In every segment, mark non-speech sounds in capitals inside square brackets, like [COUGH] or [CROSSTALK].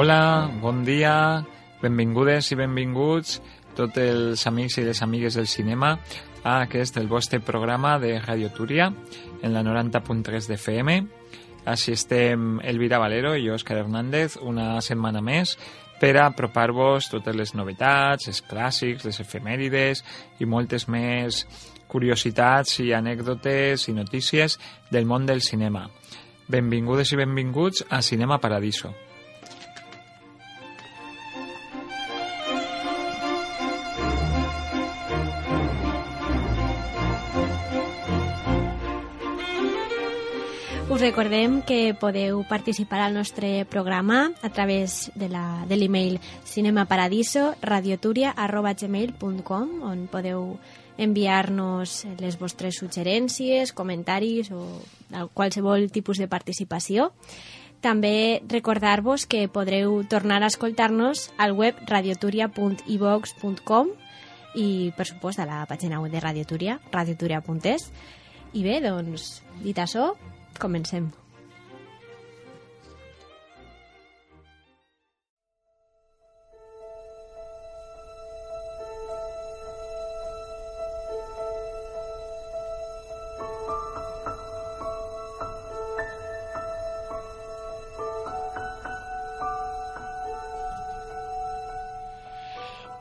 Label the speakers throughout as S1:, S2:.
S1: Hola, bon dia, benvingudes i benvinguts tots els amics i les amigues del cinema a aquest, el vostre programa de Radio Túria en la 90.3 de FM. Així estem Elvira Valero i Òscar Hernández una setmana més per apropar-vos totes les novetats, els clàssics, les efemèrides i moltes més curiositats i anècdotes i notícies del món del cinema. Benvingudes i benvinguts a Cinema Paradiso.
S2: Us recordem que podeu participar al nostre programa a través de l'email la, cinemaparadiso radioturia.gmail.com on podeu enviar-nos les vostres suggerències, comentaris o qualsevol tipus de participació. També recordar-vos que podreu tornar a escoltar-nos al web radioturia.ivox.com i, per supost, a la pàgina web de Radioturia, radioturia.es. I bé, doncs, dit això, Comencem.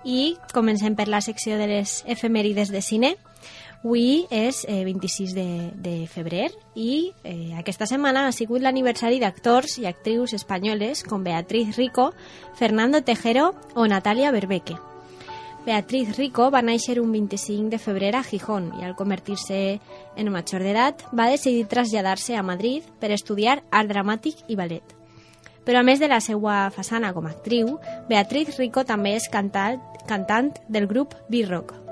S2: I comencem per la secció de les efemèrides de cine. Avui és eh, 26 de, de febrer i eh, aquesta setmana ha sigut l'aniversari d'actors i actrius espanyoles com Beatriz Rico, Fernando Tejero o Natalia Berbeque. Beatriz Rico va néixer un 25 de febrer a Gijón i al convertir-se en major d'edat va decidir traslladar-se a Madrid per estudiar art dramàtic i ballet. Però a més de la seva façana com a actriu, Beatriz Rico també és cantant, cantant del grup B-Rock,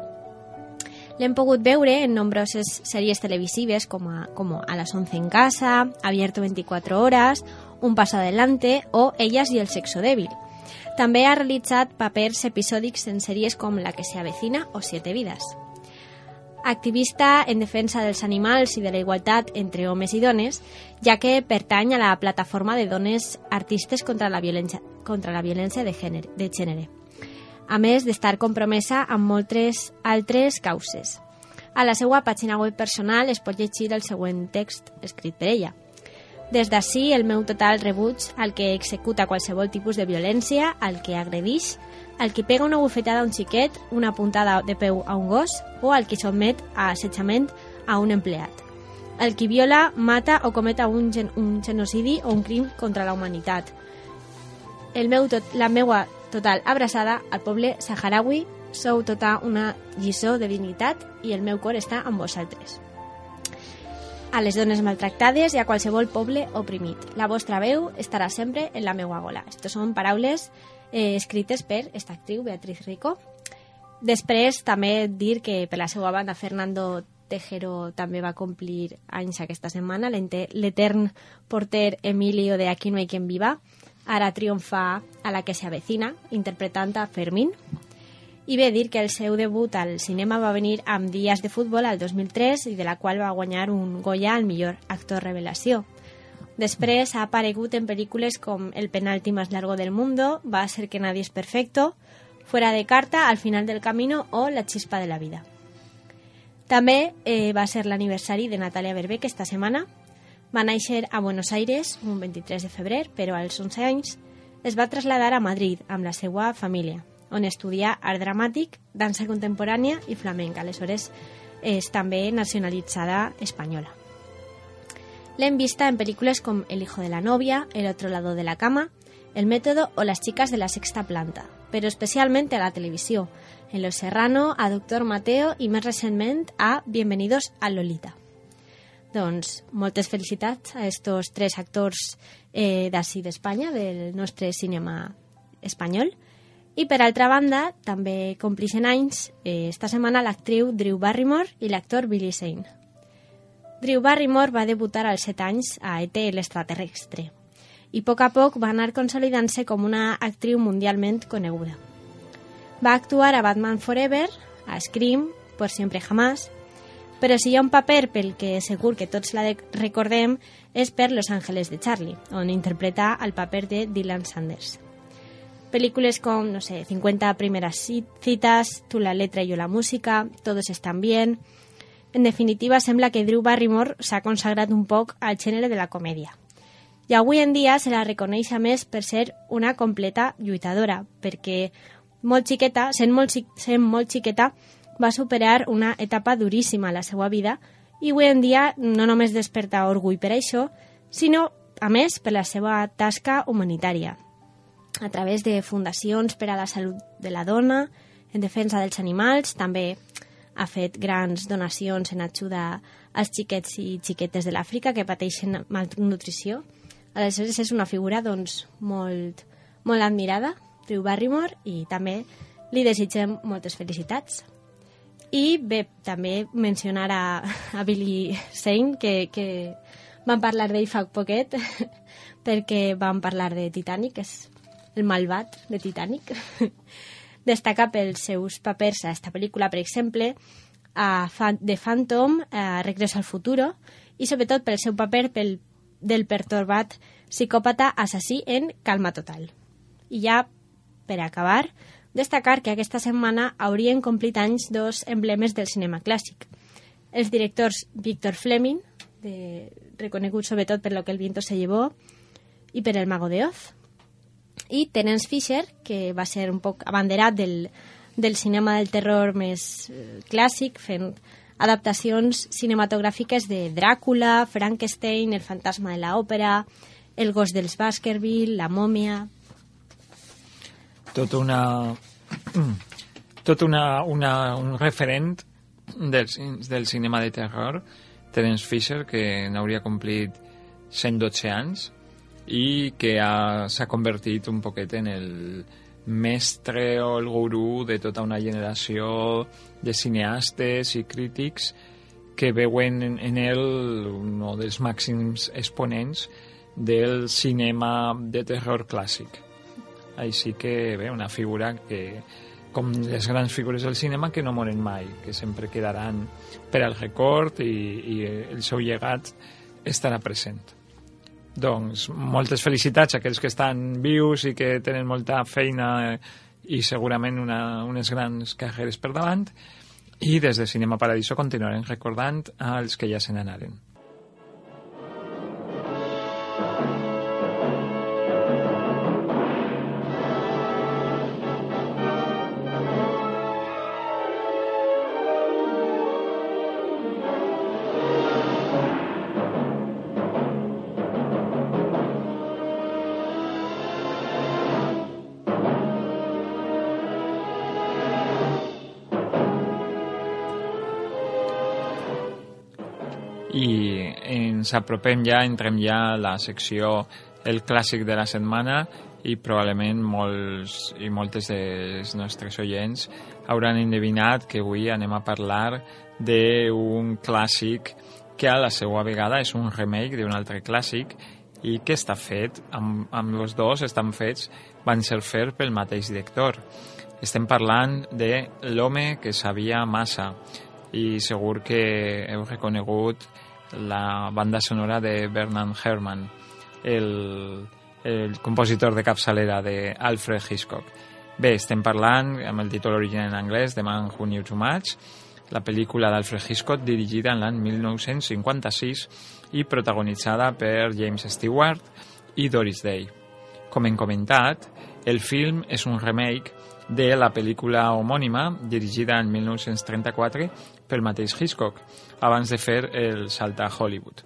S2: L'hem pogut veure en nombroses sèries televisives com a, a las 11 en casa, Abierto 24 horas, Un paso adelante o Ellas y el sexo débil. També ha realitzat papers episòdics en sèries com La que se avecina o Siete vidas. Activista en defensa dels animals i de la igualtat entre homes i dones, ja que pertany a la plataforma de dones artistes contra la violència, contra la de gènere. De gènere a més d'estar compromesa amb moltes altres causes. A la seva pàgina web personal es pot llegir el següent text escrit per ella. Des d'ací el meu total rebuig al que executa qualsevol tipus de violència, al que agredix, al que pega una bufetada a un xiquet, una puntada de peu a un gos o al que sotmet a assetjament a un empleat. El qui viola, mata o cometa un, gen un genocidi o un crim contra la humanitat. El meu tot, la meua total abraçada al poble saharaui. Sou tota una lliçó de dignitat i el meu cor està amb vosaltres. A les dones maltractades i a qualsevol poble oprimit. La vostra veu estarà sempre en la meua gola. Estos són paraules eh, escrites per esta actriu, Beatriz Rico. Després, també dir que per la seva banda Fernando Tejero també va complir anys aquesta setmana, l'etern porter Emilio de Aquí no hay quien viva, ara triomfa a la que se avecina, interpretant a Fermín. I bé dir que el seu debut al cinema va venir amb Dies de futbol al 2003 i de la qual va guanyar un Goya al millor actor revelació. Després ha aparegut en pel·lícules com El penalti más largo del mundo, Va a ser que nadie es perfecto, Fuera de carta, Al final del camino o La chispa de la vida. També eh, va ser l'aniversari de Natalia Berbeck esta setmana, va néixer a Buenos Aires un 23 de febrer, però als 11 anys es va traslladar a Madrid amb la seva família, on estudia art dramàtic, dansa contemporània i flamenca. Aleshores, és també nacionalitzada espanyola. L'hem vista en pel·lícules com El hijo de la novia, El otro lado de la cama, El método o Las chicas de la sexta planta, però especialment a la televisió, en Los Serrano, a Doctor Mateo i més recentment a Bienvenidos a Lolita. Doncs moltes felicitats a estos tres actors eh, d'ací d'Espanya, del nostre cinema espanyol. I per altra banda, també complixen anys eh, esta setmana l'actriu Drew Barrymore i l'actor Billy Zane. Drew Barrymore va debutar als 7 anys a E.T. l'extraterrestre i a poc a poc va anar consolidant-se com una actriu mundialment coneguda. Va actuar a Batman Forever, a Scream, Por siempre jamás, però si hi ha un paper pel que segur que tots la recordem és per Los Ángeles de Charlie, on interpreta el paper de Dylan Sanders. Películes com, no sé, 50 primeras citas, Tu la letra i jo la música, Todos están bien... En definitiva, sembla que Drew Barrymore s'ha consagrat un poc al gènere de la comèdia. I avui en dia se la reconeix a més per ser una completa lluitadora, perquè molt xiqueta, sent molt, sent molt xiqueta, va superar una etapa duríssima a la seva vida i avui en dia no només desperta orgull per això, sinó, a més, per la seva tasca humanitària, a través de fundacions per a la salut de la dona, en defensa dels animals, també ha fet grans donacions en ajuda als xiquets i xiquetes de l'Àfrica que pateixen malnutrició. Aleshores és una figura doncs, molt, molt admirada, Drew Barrymore, i també li desitgem moltes felicitats. I bé, també mencionar a, a Billy Zane, que, que vam parlar d'ell fa poquet, [LAUGHS] perquè vam parlar de Titanic, és el malvat de Titanic. [LAUGHS] Destaca pels seus papers a esta pel·lícula, per exemple, a The Phantom, a Regreso al futuro, i sobretot pel seu paper pel, del pertorbat psicòpata assassí en Calma Total. I ja, per acabar, destacar que aquesta setmana haurien complit anys dos emblemes del cinema clàssic. Els directors Víctor Fleming, de, reconegut sobretot per lo que el viento se llevó, i per El mago de Oz, i Terence Fisher, que va ser un poc abanderat del, del cinema del terror més eh, clàssic, fent adaptacions cinematogràfiques de Dràcula, Frankenstein, El fantasma de l'òpera, El gos dels Baskerville, La mòmia...
S1: Tot una... Tot una, una, un referent del, del cinema de terror, Terence Fisher, que n'hauria complit 112 anys, i que s'ha convertit un poquet en el mestre o el gurú de tota una generació de cineastes i crítics que veuen en, en ell un dels màxims exponents del cinema de terror clàssic. Així que, bé, una figura que, com les grans figures del cinema, que no moren mai, que sempre quedaran per al record i, i el seu llegat estarà present. Doncs moltes felicitats a aquells que estan vius i que tenen molta feina i segurament una, unes grans carreres per davant i des de Cinema Paradiso continuarem recordant als que ja se n'anaren. Ens apropem ja, entrem ja a la secció el clàssic de la setmana i probablement molts i moltes dels nostres oients hauran endevinat que avui anem a parlar d'un clàssic que a la seva vegada és un remake d'un altre clàssic i que està fet, amb, amb els dos estan fets, van ser fer pel mateix director. Estem parlant de L'home que sabia massa i segur que heu reconegut la banda sonora de Bernard Herrmann, el, el compositor de capçalera de Alfred Hitchcock. Bé, estem parlant, amb el títol original en anglès, The Man Who Knew Too Much, la pel·lícula d'Alfred Hitchcock dirigida en l'any 1956 i protagonitzada per James Stewart i Doris Day. Com hem comentat, el film és un remake de la pel·lícula homònima dirigida en 1934 pel mateix Hitchcock, abans de fer el salt a Hollywood.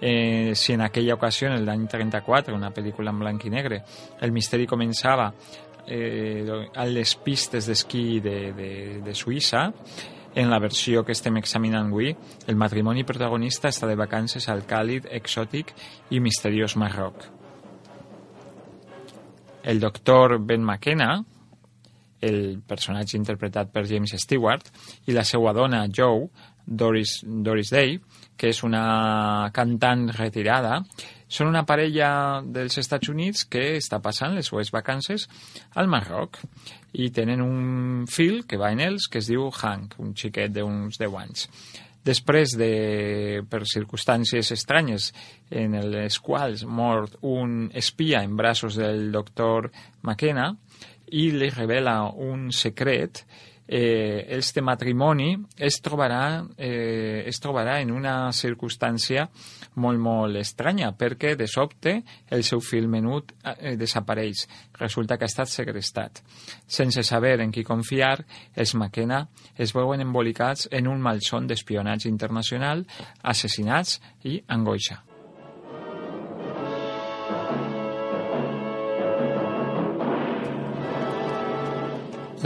S1: Eh, si en aquella ocasió, en l'any 34, una pel·lícula en blanc i negre, el misteri començava eh, a les pistes d'esquí de, de, de Suïssa, en la versió que estem examinant avui, el matrimoni protagonista està de vacances al càlid, exòtic i misteriós Marroc. El doctor Ben McKenna, el personatge interpretat per James Stewart, i la seva dona, Joe, Doris, Doris Day, que és una cantant retirada, són una parella dels Estats Units que està passant les seues vacances al Marroc i tenen un fill que va en ells que es diu Hank, un xiquet d'uns 10 anys. Després de, per circumstàncies estranyes en les quals mort un espia en braços del doctor McKenna, i li revela un secret eh, este matrimoni es trobarà, eh, es trobarà en una circumstància molt, molt estranya, perquè de sobte el seu fill menut eh, desapareix. Resulta que ha estat segrestat. Sense saber en qui confiar, els McKenna es veuen embolicats en un malson d'espionatge internacional, assassinats i angoixa.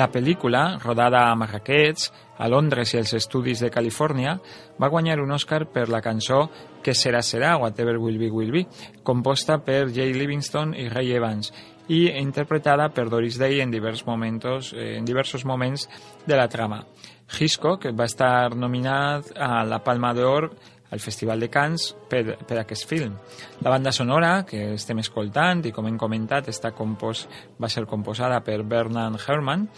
S1: La pel·lícula, rodada a Marrakech, a Londres i als estudis de Califòrnia, va guanyar un Oscar per la cançó Que serà serà, Whatever Will Be Will Be, composta per Jay Livingston i Ray Evans i interpretada per Doris Day en, diversos momentos, eh, en diversos moments de la trama. Hitchcock va estar nominat a la Palma d'Or al Festival de Cannes per, per aquest film. La banda sonora, que estem escoltant i com hem comentat està compos, va ser composada per Bernard Herrmann,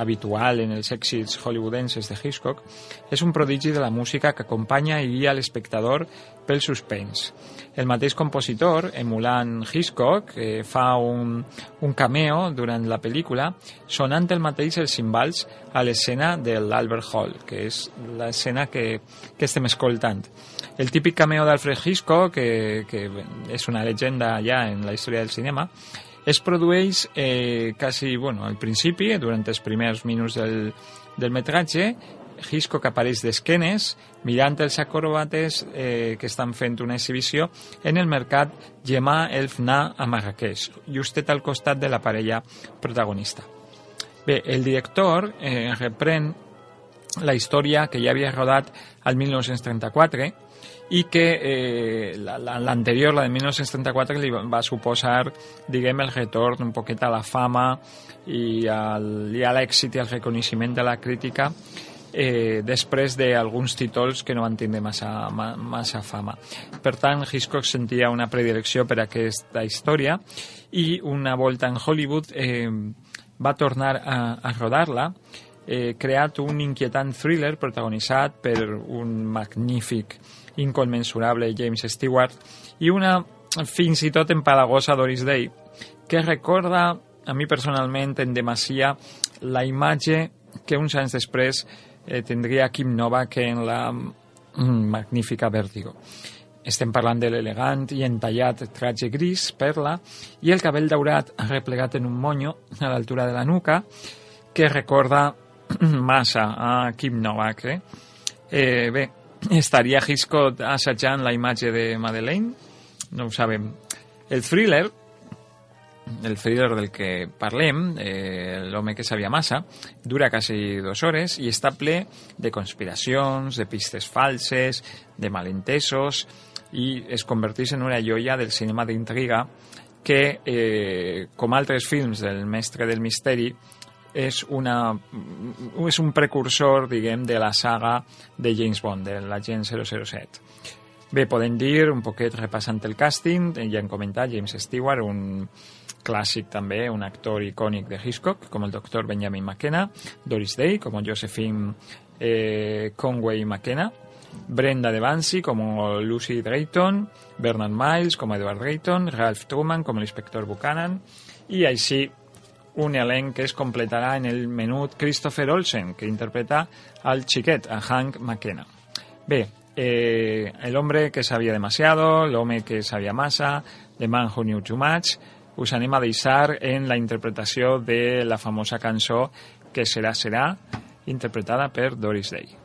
S1: habitual en els èxits hollywoodenses de Hitchcock, és un prodigi de la música que acompanya i guia l'espectador pel suspens. El mateix compositor, emulant Hitchcock, eh, fa un, un cameo durant la pel·lícula sonant el mateix els cimbals a l'escena de l'Albert Hall, que és l'escena que, que estem escoltant. El típic cameo d'Alfred Hitchcock, que, que és una llegenda ja en la història del cinema, es produeix eh, quasi bueno, al principi, durant els primers minuts del, del metratge, Hitchcock apareix d'esquenes mirant els acrobates eh, que estan fent una exhibició en el mercat Gemà Elfna a Marrakeix, justet al costat de la parella protagonista. Bé, el director eh, reprèn la història que ja havia rodat al 1934 i que eh, l'anterior, la, la de 1934, li va suposar, diguem, el retorn un poquet a la fama i, al, i a l'èxit i al reconeixement de la crítica eh, després d'alguns títols que no van tindre massa, ma, massa fama. Per tant, Hitchcock sentia una predilecció per a aquesta història i una volta en Hollywood eh, va tornar a, a rodar-la eh, creat un inquietant thriller protagonitzat per un magnífic inconmensurable James Stewart i una fins i tot empalagosa Doris Day que recorda a mi personalment en demasia la imatge que uns anys després eh, tindria Kim Novak en la mm, magnífica Vértigo. Estem parlant de l'elegant i entallat traje gris, perla, i el cabell daurat replegat en un monyo a l'altura de la nuca, que recorda [CLEARS THROAT] massa a Kim Novak. Eh? Eh, bé, estaria Hitchcock assajant la imatge de Madeleine? No ho sabem. El thriller, el thriller del que parlem, eh, l'home que sabia massa, dura quasi dues hores i està ple de conspiracions, de pistes falses, de malentesos i es converteix en una joia del cinema d'intriga que, eh, com altres films del mestre del misteri, és, una, és un precursor, diguem, de la saga de James Bond, de l'agent 007. Bé, podem dir, un poquet repassant el càsting, ja hem comentat James Stewart, un clàssic també, un actor icònic de Hitchcock, com el doctor Benjamin McKenna, Doris Day, com Josephine eh, Conway McKenna, Brenda De Bansi como Lucy Drayton, Bernard Miles como Edward Drayton, Ralph Truman como el inspector Buchanan, i així un elenc que es completarà en el menut Christopher Olsen, que interpreta al xiquet, a Hank McKenna. Bé, eh, El hombre que sabia demasiado, L'home que sabia massa, The man who knew too much, us anem a deixar en la interpretació de la famosa cançó Que serà, serà, interpretada per Doris Day.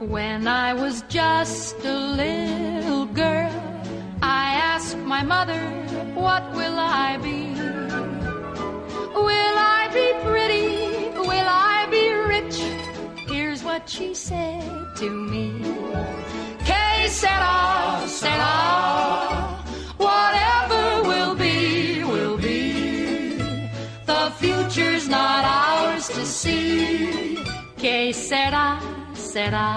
S3: When I was just a little girl, I asked my mother, What will she said to me. Que sera, sera, whatever will be, will be. The future's not ours to see. Que sera, será.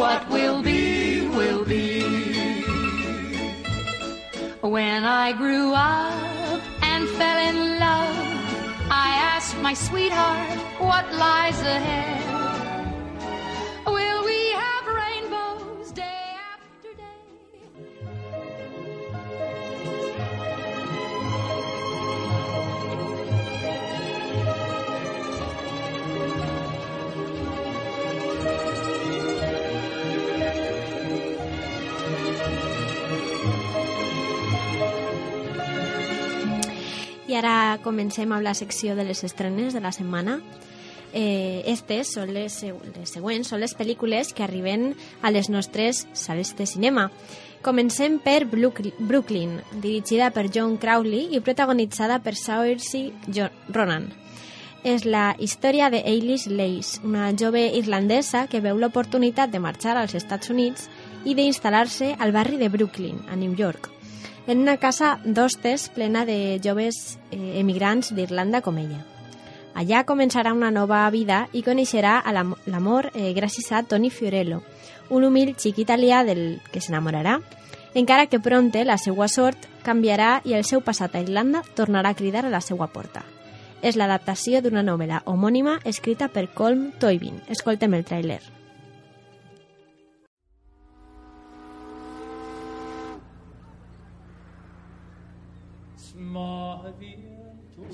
S3: What will be, will be. When I grew up and fell in love, my sweetheart what lies ahead.
S2: I ara comencem amb la secció de les estrenes de la setmana. Eh, estes són les, les següents, són les pel·lícules que arriben a les nostres sales de cinema. Comencem per Brook- Brooklyn, dirigida per John Crowley i protagonitzada per Saoirse Ronan. És la història de Eilish Leys, una jove irlandesa que veu l'oportunitat de marxar als Estats Units i d'instal·lar-se al barri de Brooklyn, a New York, en una casa d'hostes plena de joves eh, emigrants d'Irlanda com ella. Allà començarà una nova vida i coneixerà l'amor eh, gràcies a Tony Fiorello, un humil xic italià del que s'enamorarà, encara que pronte la seva sort canviarà i el seu passat a Irlanda tornarà a cridar a la seva porta. És l'adaptació d'una novel·la homònima escrita per Colm Toibin. Escoltem el tràiler.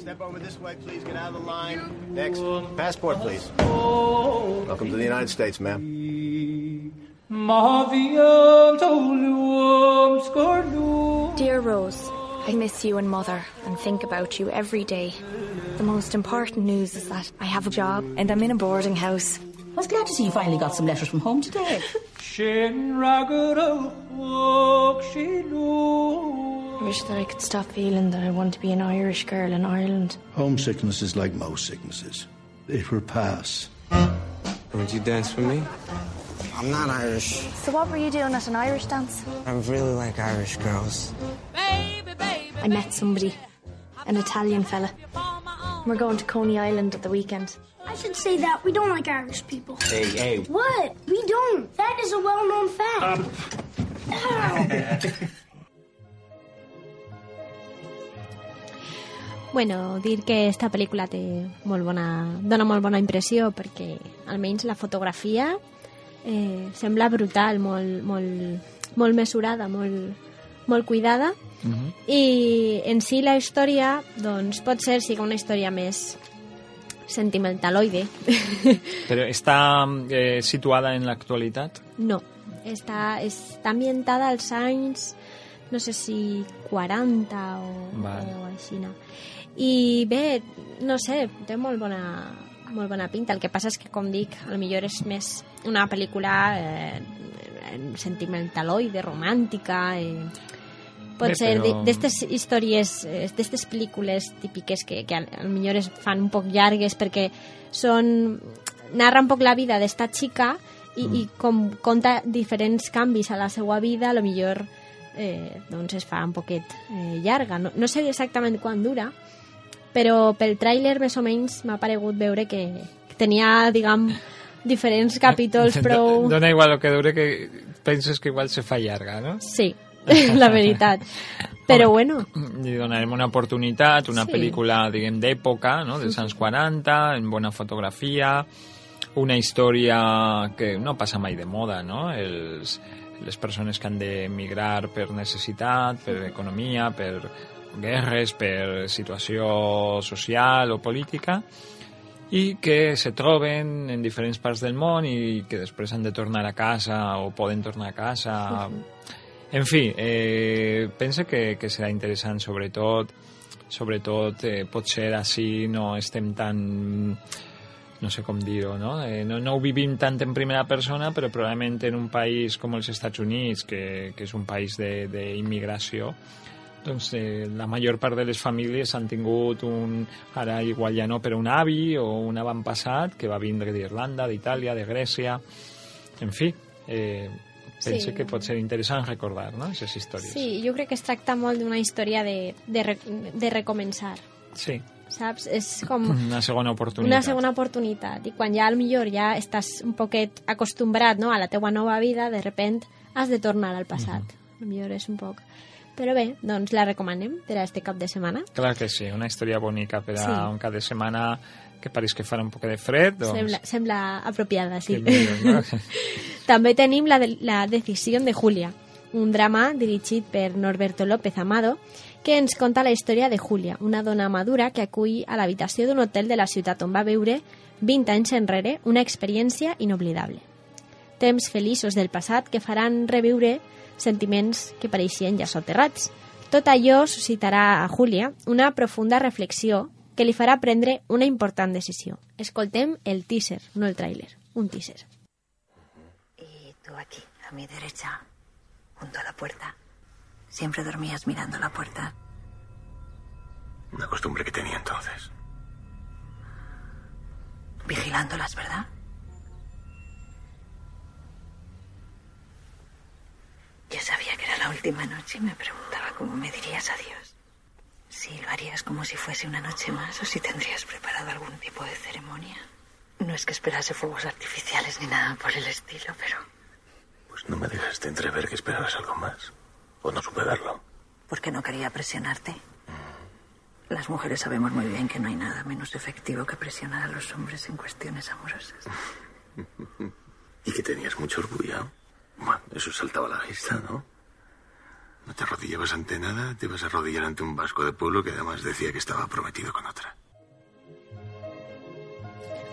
S4: Step over this way, please. Get out of the line. Next. Passport, please. Welcome to the United States, ma'am.
S5: Dear Rose, I miss you and Mother and think about you every day. The most important news is that I have a job and I'm in a boarding house.
S6: I was glad to see you finally got some letters from home today.
S5: I wish that I could stop feeling that I want to be an Irish girl in Ireland.
S7: Homesickness is like most sicknesses. It will pass.
S8: Would you dance with me?
S9: I'm not Irish.
S5: So what were you doing at an Irish dance?
S8: I really like Irish girls.
S5: Baby, baby, I met somebody, an Italian fella. We're going to Coney Island at the weekend.
S10: I should say that we don't like Irish people.
S8: Hey, hey.
S10: What? We don't. That is a well-known fact. [LAUGHS]
S2: Bueno, dir que esta pel·lícula té molt bona, dona molt bona impressió perquè almenys la fotografia eh, sembla brutal, molt, molt, molt mesurada, molt, molt cuidada
S1: Mhm.
S2: i en si la història doncs, pot ser sigui una història més sentimentaloide. [LAUGHS]
S1: Però està eh, situada en l'actualitat?
S2: no, està, està ambientada als anys no sé si 40 o,
S1: Vale.
S2: o així. No? I bé, no sé, té molt bona, molt bona pinta. El que passa és que, com dic, a lo millor és més una pel·lícula eh, sentimentaloide, romàntica... Eh, pot
S1: Bé,
S2: ser
S1: però-
S2: d'estes històries, eh, d'estes pel·lícules típiques que, que millor es fan un poc llargues perquè són... narra un poc la vida d'esta xica i, mm. i com conta diferents canvis a la seva vida, a lo millor eh, doncs es fa un poquet eh, llarga. No, no sé exactament quan dura, però pel tràiler més o menys m'ha paregut veure que, tenia, diguem, diferents [LAUGHS] capítols prou...
S1: Dona igual el que dure que penses que igual se fa llarga, no?
S2: Sí, [LAUGHS] la veritat. Però bueno,
S1: Li donarem una oportunitat, una
S2: Sí.
S1: pel·lícula, diguem, d'època, no? dels anys 40, en bona fotografia, una història que no passa mai de moda, no? Els, les persones que han d'emigrar per necessitat, per economia, per guerres, per situació social o política, i que se troben en diferents parts del món i que després han de tornar a casa o poden tornar a casa. En fi, eh, pense que, que serà interessant, sobretot, sobretot eh, potser així no estem tan no sé com dir-ho, no? Eh, no? No ho vivim tant en primera persona, però probablement en un país com els Estats Units, que, que és un país de- d'immigració, doncs eh, la major part de les famílies han tingut un, ara igual ja no, però un avi o un avantpassat que va vindre d'Irlanda, d'Itàlia, de Grècia, en fi, eh, pense
S2: Sí.
S1: que pot ser interessant recordar, no?, aquestes històries.
S2: sí, jo crec que es tracta molt d'una història de, de, re, de recomençar,
S1: Sí,
S2: saps? És com [CLEARS THROAT]
S1: una segona oportunitat.
S2: una segona oportunitat i quan ja al millor ja estàs un poquet acostumbrat no, a la teua nova vida, de repent has de tornar al passat. Mm millor és un poc. Però bé, doncs la recomanem per a este cap de setmana.
S1: Clar que sí, una història bonica per a
S2: Sí.
S1: un cap de setmana que pareix que farà un poc de fred, doncs...
S2: Sembla, sembla apropiada, sí.
S1: millor, no? [LAUGHS]
S2: També tenim la, de, la decisió de Julia, un drama dirigit per Norberto López Amado, que ens conta la història de Julia, una dona madura que acull a l'habitació d'un hotel de la ciutat on va viure 20 anys enrere una experiència inoblidable. Temps feliços del passat que faran reviure sentiments que pareixien ja soterrats. Tot allò suscitarà a Júlia una profunda reflexió que li farà prendre una important decisió. Escoltem el teaser, no el tràiler, un teaser.
S11: Y tú aquí, a mi derecha, junto a la puerta. Siempre dormías mirando la puerta.
S12: Una costumbre que tenía entonces.
S11: Vigilándolas, ¿verdad? Yo sabía que era la última noche y me preguntaba cómo me dirías adiós. Si lo harías como si fuese una noche más o si tendrías preparado algún tipo de ceremonia. No es que esperase fuegos artificiales ni nada por el estilo, pero
S12: Pues no me dejaste entrever que esperabas algo más. O no supe verlo.
S11: porque no quería presionarte. Las mujeres sabemos muy bien que no hay nada menos efectivo que presionar a los hombres en cuestiones amorosas. [LAUGHS]
S12: Y que tenías mucho orgullo. Bueno, eso saltaba a la vista, ¿no? No te arrodillabas ante nada, te ibas a arrodillar ante un vasco de pueblo que además decía que estaba prometido con otra.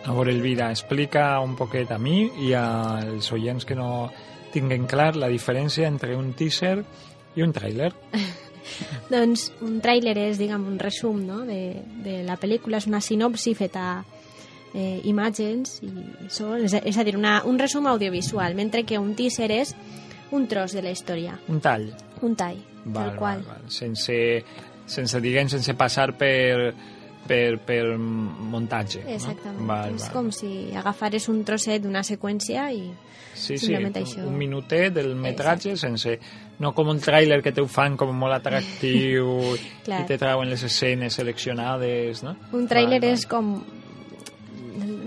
S1: A veure, Elvira, explica un poquet a mi i als oients que no tinguen clar la diferència entre un teaser i un tràiler. [LAUGHS]
S2: Doncs un tràiler és, diguem, un resum no? de, de la pel·lícula, és una sinopsi feta eh, imatges i so, és, és a dir, una, un resum audiovisual, mentre que un teaser és un tros de la història,
S1: Un tall.
S2: un tall,
S1: Val,
S2: tal qual.
S1: val, val. Sense, sense, diguem, sense passar per, per, per muntatge.
S2: Exactament.
S1: No? Val,
S2: és
S1: val.
S2: com si agafares un trosset d'una seqüència i
S1: Sí, sí,
S2: simplement això.
S1: un minutet del metratge sense... No com un tràiler que te ho fan com molt atractiu [LAUGHS] i te trauen les escenes seleccionades, no?
S2: Un tràiler és com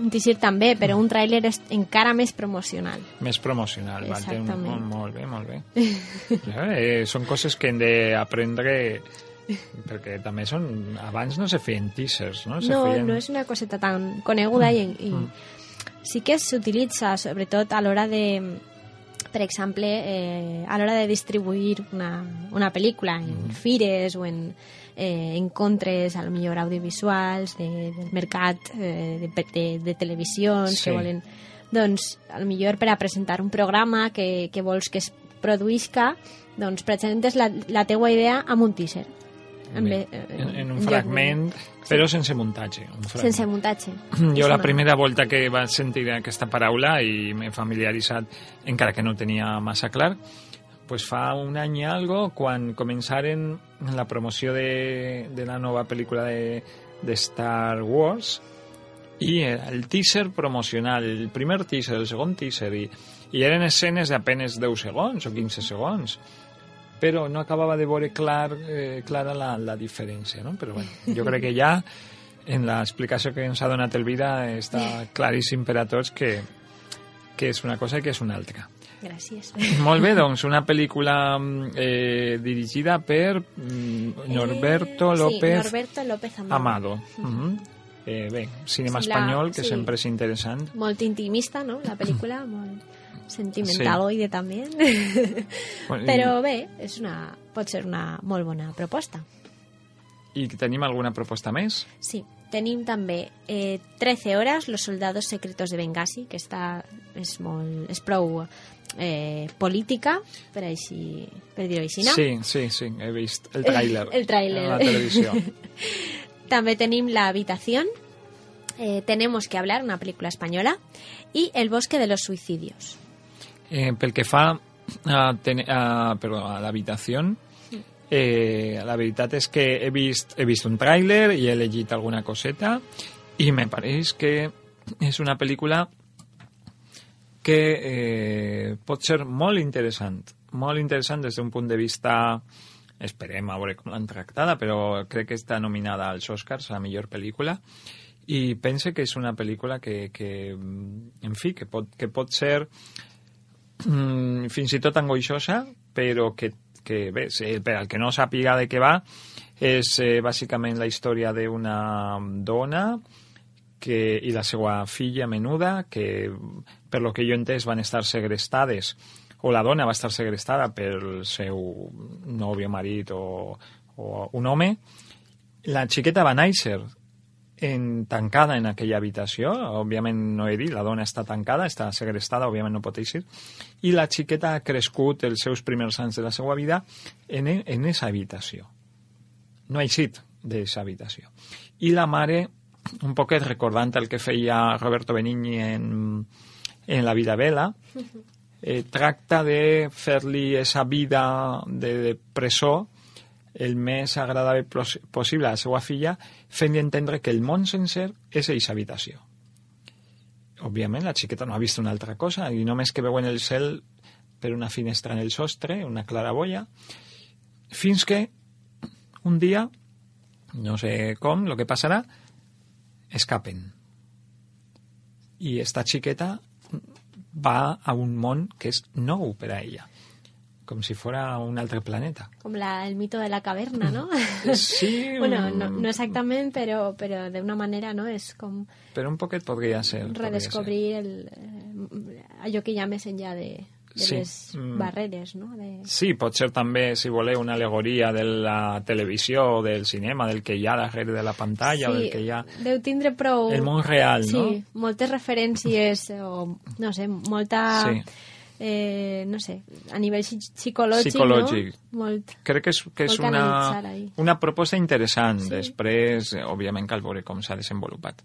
S2: un teaser també, però un tràiler és encara més promocional.
S1: Més promocional, val, té un,
S2: Exactament.
S1: molt, bé, molt bé. [LAUGHS] eh, són coses que hem d'aprendre perquè també són... Abans no se feien teasers, no? Se
S2: No,
S1: feien...
S2: no és una coseta tan coneguda i, i sí que s'utilitza sobretot a l'hora de per exemple, eh, a l'hora de distribuir una, una pel·lícula en fires o en eh, encontres, a lo millor audiovisuals, de, del mercat, eh, de, de, de televisions,
S1: Sí.
S2: que volen... Doncs, a lo millor per a presentar un programa que, que vols que es produïsca, doncs presentes la, la teua idea amb un teaser. En,
S1: Bé,
S2: ve-
S1: en, en un fragment, però sense muntatge. Un fragment.
S2: Sense muntatge. [CLEARS THROAT]
S1: Jo la primera volta que vaig sentir aquesta paraula i m'he familiaritzat, encara que no tenia massa clar, pues fa un any i algo, quan començaren la promoció de, de la nova pel·lícula de, de Star Wars, i el teaser promocional, el primer teaser, el segon teaser, i, i eren escenes d'apenes 10 segons o 15 segons, però no acabava de veure clar, eh, clara la, la diferència, no? Però bueno, jo crec que ja en l'explicació que ens ha donat Elvira està claríssim per a tots que, que és una cosa i que és una altra.
S2: Gràcies.
S1: Molt bé, doncs, una pel·lícula mm, eh, dirigida per mm, Norberto
S2: Sí,
S1: López
S2: Norberto López Amado.
S1: Amado. Mhm. eh, bé, cinema
S2: Sí, la-
S1: espanyol, que
S2: sí.
S1: sempre és interessant.
S2: Molt intimista, no?, la pel·lícula, molt sentimentaloide també.
S1: Bueno,
S2: Però bé, és una, pot ser una molt bona proposta.
S1: I tenim alguna proposta més?
S2: Sí, tenim també eh, 13 hores, Los soldados secretos de Benghazi, que està, és, molt, és prou eh, política, per, així, per dir-ho així, no?
S1: Sí, sí, sí, he vist el tràiler. [LAUGHS]
S2: El tràiler.
S1: A la televisió. [LAUGHS]
S2: També tenim La habitación, eh, Tenemos que hablar, una pel·lícula espanyola, i El bosque de los suicidios.
S1: Eh, pel que fa a, ten, a, perdó, a l'habitació, eh, la veritat és que he vist, he vist un tràiler i he llegit alguna coseta i me pareix que és una pel·lícula que eh, pot ser molt interessant, molt interessant des d'un punt de vista esperem a veure com l'han tractada, però crec que està nominada als Oscars a millor pel·lícula i pense que és una pel·lícula que, que en fi, que pot, que pot ser mm, fins i tot angoixosa, però que, que bé, per al que no sàpiga de què va, és eh, bàsicament la història d'una dona que, i la seva filla menuda, que per lo que jo entès van estar segrestades, o la dona va estar segrestada pel seu nòvio, marit o, o un home. La xiqueta va néixer en, tancada en aquella habitació, òbviament no he dit, la dona està tancada, està segrestada, òbviament no pot eixir, i la xiqueta ha crescut els seus primers anys de la seva vida en, en esa habitació. No ha eixit d'aquesta habitació. I la mare, un poquet recordant el que feia Roberto Benigni en, en La vida vela, eh, tracta de fer-li esa vida de, de presó el més agradable possible a la seva filla, fent-li entendre que el món sencer és eixa habitació. Òbviament, la xiqueta no ha vist una altra cosa i només que veuen el cel per una finestra en el sostre, una claraboia, fins que un dia, no sé com, el que passarà, escapen. I esta xiqueta va a un món que és nou per a ella com si fuera un altre planeta.
S2: Com la, el mito de la caverna, ¿no?
S1: Sí. [LAUGHS]
S2: bueno, no, no exactament, però, però d'una manera, no? És com...
S1: Però un poquet podria ser.
S2: Redescobrir podria ser. El, eh, allò que ha més enllà de, de sí. les mm. barreres, no? De...
S1: Sí, pot ser també, si voleu, una alegoria de la televisió del cinema, del que hi ha darrere de la pantalla
S2: sí,
S1: o del que hi ha...
S2: deu tindre prou...
S1: El món real,
S2: sí,
S1: no?
S2: Sí, moltes referències o, no sé, molta... Sí eh, no sé, a nivell psicològic, psicològic. no? Molt,
S1: Crec que és, que és una, una proposta interessant. Sí. Després, òbviament, cal veure com s'ha desenvolupat.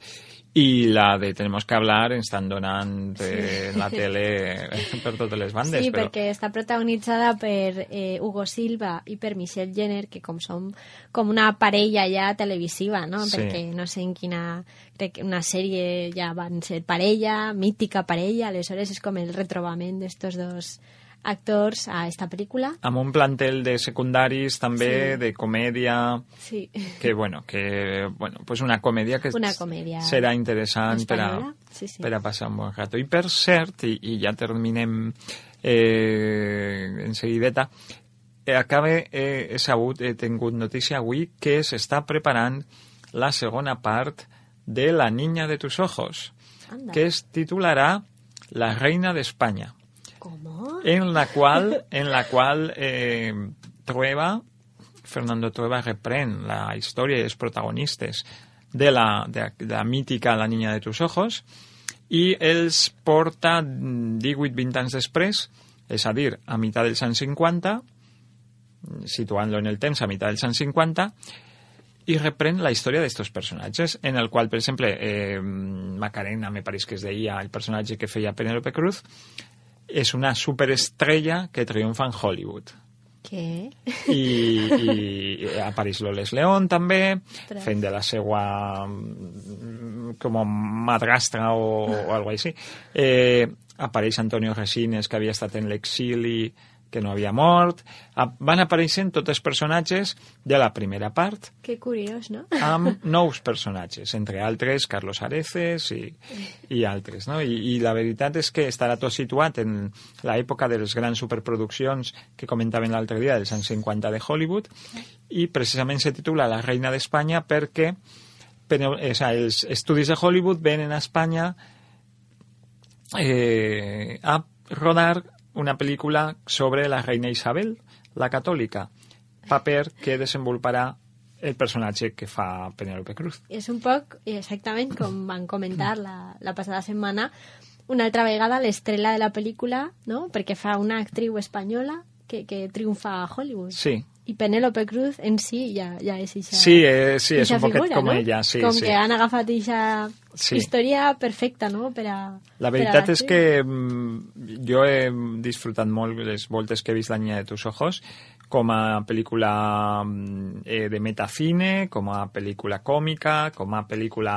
S1: I la de Tenemos que hablar ens estan donant sí. eh, la tele [LAUGHS] per totes les bandes.
S2: Sí,
S1: però...
S2: perquè està protagonitzada per eh, Hugo Silva i per Michelle Jenner, que com som com una parella ja televisiva, no? Sí. Perquè no sé en quina... Crec que una sèrie ja van ser parella, mítica parella, aleshores és com el retrobament d'estos dos actors a esta pel·lícula.
S1: Amb un plantel de secundaris també, sí. de comèdia...
S2: Sí.
S1: Que, bueno, que, bueno, pues una comèdia que
S2: una comèdia
S1: serà interessant per a,
S2: sí, sí.
S1: per a passar un bon rato. I per cert, i, i ja terminem eh, en seguideta, eh, acabe, eh, he sabut, he tingut notícia avui que s'està preparant la segona part de La niña de tus ojos,
S2: Anda.
S1: que es titularà La reina de España.
S2: ¿Cómo?
S1: En la cual, en la cual eh, Trueba, Fernando Trueba reprèn la història i els protagonistes de la, de, de la mítica La niña de tus ojos i els porta 18-20 anys després, és a dir, a meitat dels anys 50, situant-lo en el temps a meitat dels anys 50, i reprèn la història d'estos personatges, en el qual, per exemple, eh, Macarena, me pareix que es deia el personatge que feia Penélope Cruz, és una superestrella que triomfa en Hollywood.
S2: Què?
S1: I, i apareix Loles León també, Però... fent de la seva mm, com madrastra o, o alguna així. Eh, apareix Antonio Resines, que havia estat en l'exili, que no havia mort. Van apareixent tots els personatges de la primera part.
S2: Que curiós, no?
S1: Amb [LAUGHS] nous personatges, entre altres Carlos Areces i, i altres, no? I, I la veritat és que estarà tot situat en l'època de les grans superproduccions que comentaven l'altre dia, dels anys 50 de Hollywood, i precisament se titula La reina d'Espanya perquè però, o sea, els estudis de Hollywood venen a Espanya eh, a rodar una pel·lícula sobre la reina Isabel, la catòlica, paper que desenvoluparà el personatge que fa Penélope Cruz.
S2: És un poc, exactament, com van comentar la, la passada setmana, una altra vegada l'estrella de la pel·lícula, no? perquè fa una actriu espanyola que, que triomfa a Hollywood.
S1: Sí.
S2: I Penélope Cruz en si ja, ja és ixa,
S1: Sí, eh, sí és un poquet
S2: figura,
S1: com
S2: no?
S1: ella, sí.
S2: Com
S1: sí.
S2: que han agafat ixa
S1: Sí.
S2: història perfecta, no?, per a...
S1: La
S2: per a
S1: veritat és que mm, jo he disfrutat molt les voltes que he vist La niña de tus ojos com a pel·lícula mm, eh, de metacine, com a pel·lícula còmica, com a pel·lícula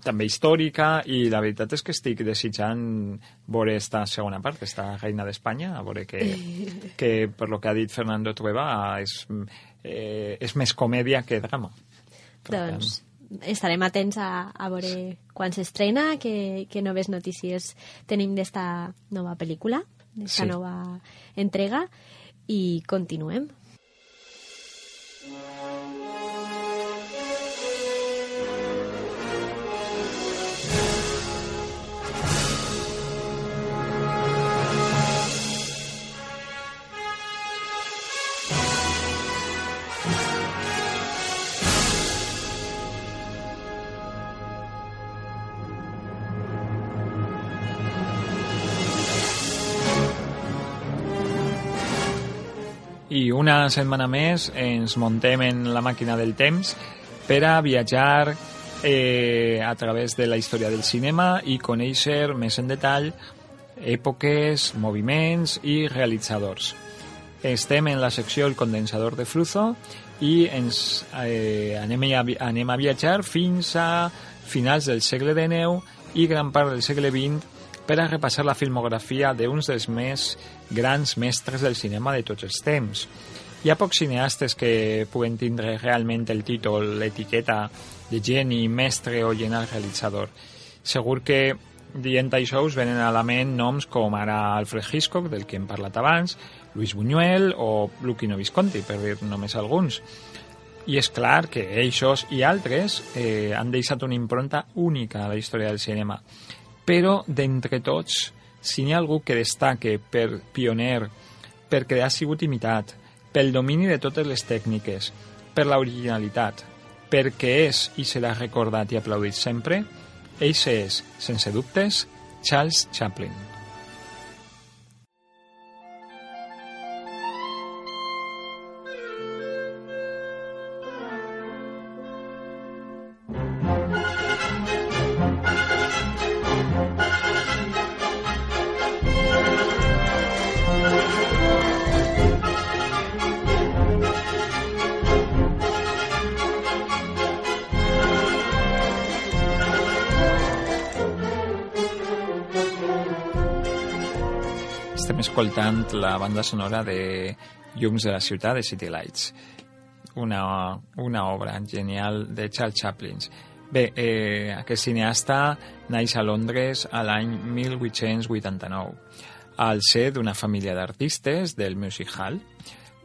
S1: també històrica i la veritat és que estic desitjant veure esta segona part, esta reina d'Espanya, a veure que, [LAUGHS] que per lo que ha dit Fernando Trueba és, eh, és més comèdia que drama. Per tant,
S2: Doncs estarem atents a, a veure quan s'estrena, que, que noves notícies tenim d'esta nova pel·lícula, d'esta
S1: Sí.
S2: nova entrega, i continuem.
S1: I una setmana més ens montem en la màquina del temps per a viatjar eh, a través de la història del cinema i conèixer més en detall èpoques, moviments i realitzadors. Estem en la secció El condensador de Fruzo i ens eh, anem, a, anem a viatjar fins a finals del segle XIX i gran part del segle XX per a repassar la filmografia d'uns dels més grans mestres del cinema de tots els temps. Hi ha pocs cineastes que puguen tindre realment el títol, l'etiqueta de geni, mestre o genial realitzador. Segur que dient això us venen a la ment noms com ara Alfred Hitchcock, del que hem parlat abans, Luis Buñuel o Luquino Visconti, per dir només alguns. I és clar que ells i altres eh, han deixat una impronta única a la història del cinema. Però, d'entre tots, si n'hi ha algú que destaque per pioner, perquè ha sigut imitat, pel domini de totes les tècniques, per l'originalitat, perquè és i serà recordat i aplaudit sempre, ell és, sense dubtes, Charles Chaplin. Banda sonora de Llums de la ciutat de City Lights, una, una obra genial de Charles Chaplin. Bé, eh, aquest cineasta naix a Londres a l'any 1889, al ser d'una família d'artistes del Music Hall.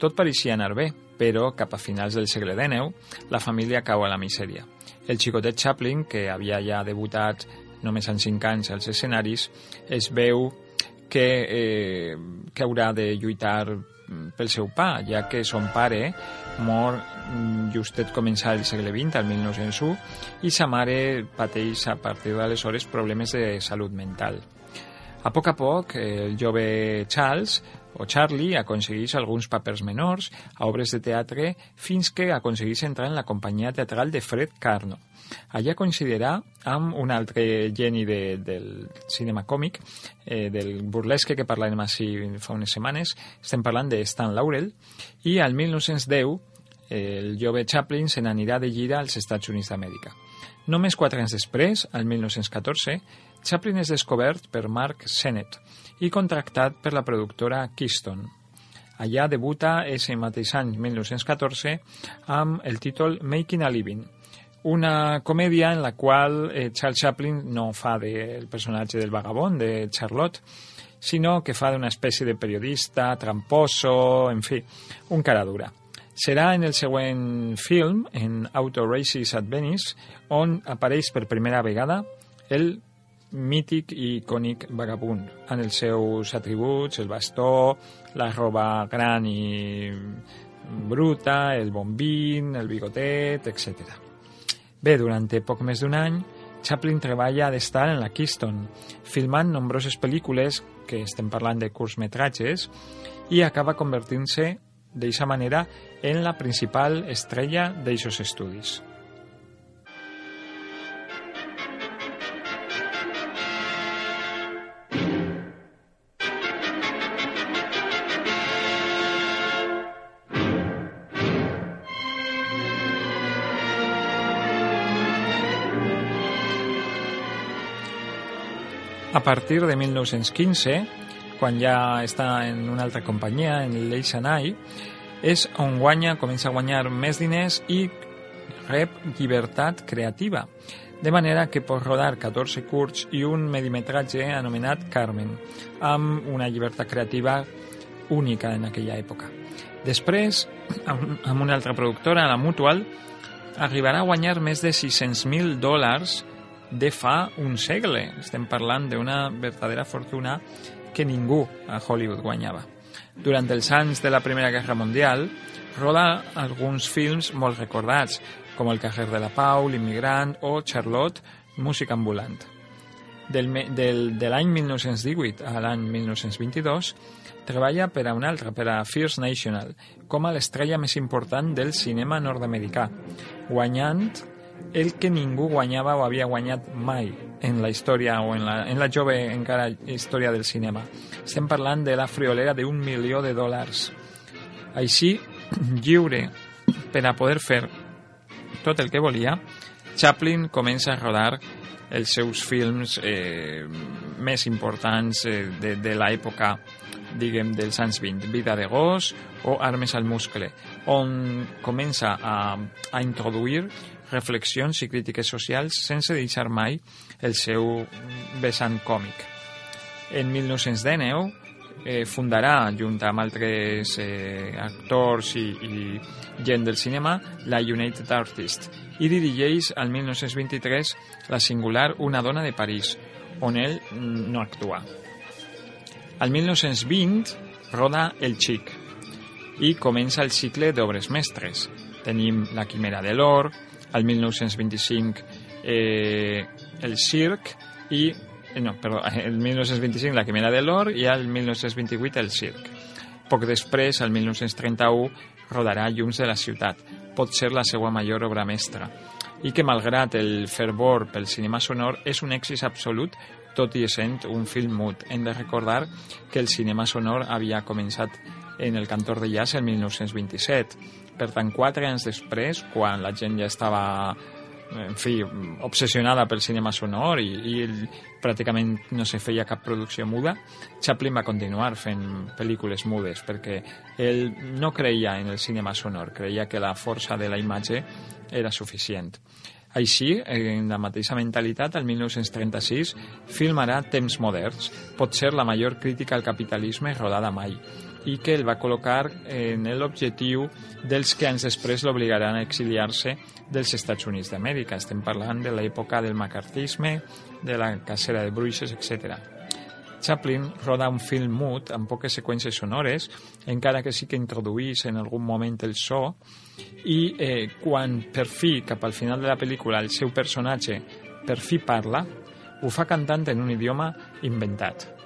S1: Tot pareixia anar bé, però cap a finals del segle XIX la família cau a la misèria. El xicotet Chaplin, que havia ja debutat només en 5 anys als escenaris, es veu que, eh, que haurà de lluitar pel seu pa, ja que son pare mor justet començar el segle XX, al 1901, i sa mare pateix a partir d'aleshores problemes de salut mental. A poc a poc, el jove Charles o Charlie aconsegueix alguns papers menors a obres de teatre fins que aconsegueix entrar en la companyia teatral de Fred Carno. Allà coincidirà amb un altre geni de, del cinema còmic, eh, del burlesque que parlarem així fa unes setmanes. Estem parlant de Stan Laurel i al 1910 el jove Chaplin se n'anirà de gira als Estats Units d'Amèrica. Només quatre anys després, al 1914, Chaplin és descobert per Mark Sennett i contractat per la productora Keystone. Allà debuta ese mateix any, 1914, amb el títol Making a Living, una comèdia en la qual eh, Charles Chaplin no fa del personatge del vagabond, de Charlotte, sinó que fa d'una espècie de periodista, tramposo, en fi, un cara dura. Serà en el següent film, en Auto Races at Venice, on apareix per primera vegada el mític i icònic vagabund, en els seus atributs, el bastó, la roba gran i bruta, el bombín, el bigotet, etc. Bé, durant poc més d'un any, Chaplin treballa d'estar en la Keystone, filmant nombroses pel·lícules, que estem parlant de curtmetratges, i acaba convertint-se, d'aquesta manera, en la principal estrella d'aixòs estudis. A partir de 1915, quan ja està en una altra companyia, en l'Eixanai, és on guanya, comença a guanyar més diners i rep llibertat creativa, de manera que pot rodar 14 curts i un medimetratge anomenat Carmen, amb una llibertat creativa única en aquella època. Després, amb una altra productora, la Mutual, arribarà a guanyar més de 600.000 dòlars de fa un segle. Estem parlant d'una verdadera fortuna que ningú a Hollywood guanyava. Durant els anys de la Primera Guerra Mundial, roda alguns films molt recordats, com El cajer de la Pau, L'immigrant o Charlotte, música ambulant. Del, del, de l'any 1918 a l'any 1922 treballa per a un altre, per a First National, com a l'estrella més important del cinema nord-americà, guanyant el que ningú guanyava o havia guanyat mai en la història o en la, en la jove encara història del cinema. Estem parlant de la friolera d'un milió de dòlars. Així, [CLEARS THROAT] lliure per a poder fer tot el que volia, Chaplin comença a rodar els seus films eh, més importants eh, de, de l'època diguem, dels anys 20, Vida de gos o Armes al muscle, on comença a, a introduir reflexions i crítiques socials sense deixar mai el seu vessant còmic. En 1919 eh, fundarà, junt amb altres eh, actors i, i gent del cinema, la United Artists i dirigeix al 1923 la singular Una dona de París, on ell mm, no actua. Al 1920 roda El Xic i comença el cicle d'obres mestres. Tenim La quimera de l'or, al 1925 eh, El circ i eh, no, perdó, [LAUGHS] el 1925 La quimera de l'or i al 1928 El circ. Poc després, al 1931, rodarà Llums de la ciutat, pot ser la seva major obra mestra, i que malgrat el fervor pel cinema sonor és un èxit absolut tot i essent un film mut. Hem de recordar que el cinema sonor havia començat en el Cantor de Jazz el 1927. Per tant, quatre anys després, quan la gent ja estava en fi, obsessionada pel cinema sonor i, i pràcticament no se feia cap producció muda, Chaplin va continuar fent pel·lícules mudes perquè ell no creia en el cinema sonor, creia que la força de la imatge era suficient. Així, en la mateixa mentalitat, el 1936 filmarà Temps moderns, pot ser la major crítica al capitalisme rodada mai, i que el va col·locar en l'objectiu dels que anys després l'obligaran a exiliar-se dels Estats Units d'Amèrica. Estem parlant de l'època del macartisme, de la cacera de bruixes, etc. Chaplin roda un film mut amb poques seqüències sonores, encara que sí que introduís en algun moment el so, i eh, quan per fi, cap al final de la pel·lícula, el seu personatge per fi parla, ho fa cantant en un idioma inventat.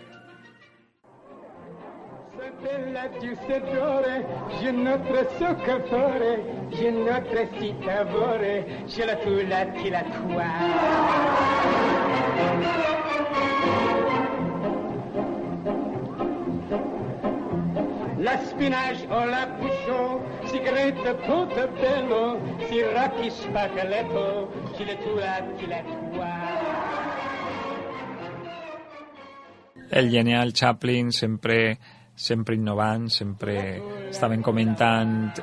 S13: Bella giustadore, je notre soccatore, je notre citavore, je la tu la ti la tua. La spinach o la puchon, sigaretta portabello, siracchi spaghetto, je la tu la ti la tua.
S1: El genial Chaplin sempre sempre innovant, sempre estaven comentant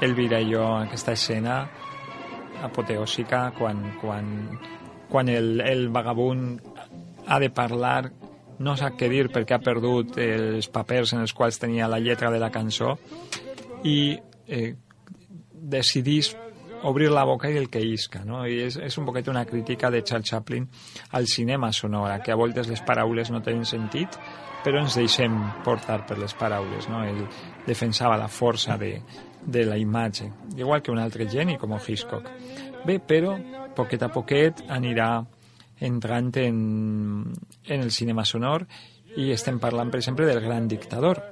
S1: Elvira i jo aquesta escena apoteòsica quan, quan, quan el, el vagabund ha de parlar no sap què dir perquè ha perdut els papers en els quals tenia la lletra de la cançó i eh, decidís obrir la boca i el que isca, no? I és, és un poquet una crítica de Charles Chaplin al cinema sonora, que a voltes les paraules no tenen sentit, però ens deixem portar per les paraules, no? Ell defensava la força de, de la imatge, igual que un altre geni com Hitchcock. Bé, però poquet a poquet anirà entrant en, en el cinema sonor i estem parlant, per exemple, del Gran Dictador,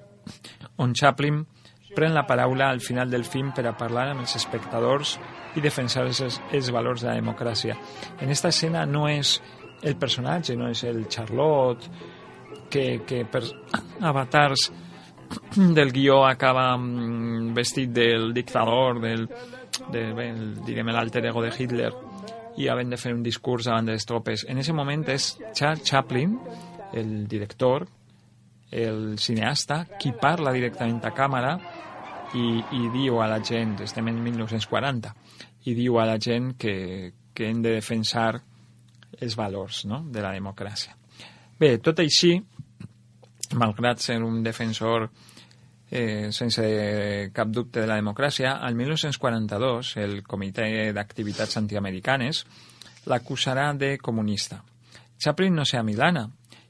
S1: on Chaplin pren la paraula al final del film per a parlar amb els espectadors i defensar els, els valors de la democràcia. En esta escena no és el personatge, no és el Charlotte, que, que per avatars del guió acaba mm, vestit del dictador, del, de, bé, el, diguem, l'alter ego de Hitler, i havent de fer un discurs davant de les tropes. En aquest moment és Charles Chaplin, el director, el cineasta, qui parla directament a càmera i, i diu a la gent, estem en 1940, i diu a la gent que, que hem de defensar els valors no? de la democràcia. Bé, tot així, malgrat ser un defensor eh, sense cap dubte de la democràcia, al 1942 el Comitè d'Activitats Antiamericanes l'acusarà de comunista. Chaplin no sé a Milana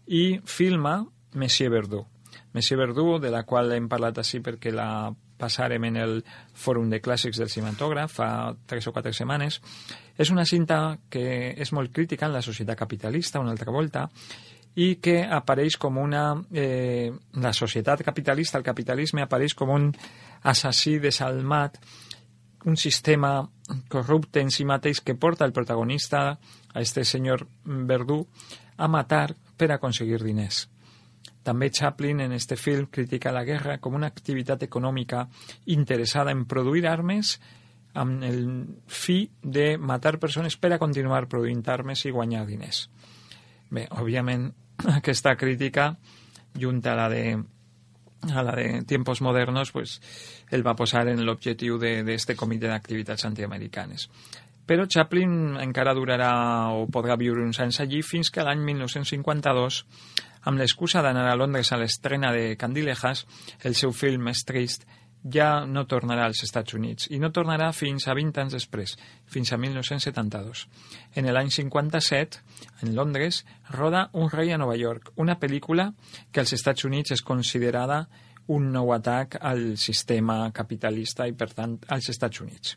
S1: i filma Monsieur Verdú. Monsieur Verdú, de la qual hem parlat així perquè la passàrem en el Fòrum de Clàssics del Cinematògraf fa tres o quatre setmanes, és una cinta que és molt crítica en la societat capitalista, una altra volta, i que apareix com una... Eh, la societat capitalista, el capitalisme, apareix com un assassí desalmat, un sistema corrupte en si mateix que porta el protagonista, a este senyor Verdú, a matar per aconseguir diners. També Chaplin en este film critica la guerra com una activitat econòmica interessada en produir armes amb el fi de matar persones per a continuar produint armes i guanyar diners. Bé, òbviament, [CLEARS THROAT] aquesta crítica, junta a la de a la de tiempos modernos, pues el va posar en l'objectiu d'este de, comitè d'activitats antiamericanes. Però Chaplin encara durarà o podrà viure uns anys allí fins que l'any 1952 amb l'excusa d'anar a Londres a l'estrena de Candilejas, el seu film més trist, ja no tornarà als Estats Units i no tornarà fins a 20 anys després, fins a 1972. En l'any 57, en Londres, roda Un rei a Nova York, una pel·lícula que als Estats Units és considerada un nou atac al sistema capitalista i, per tant, als Estats Units.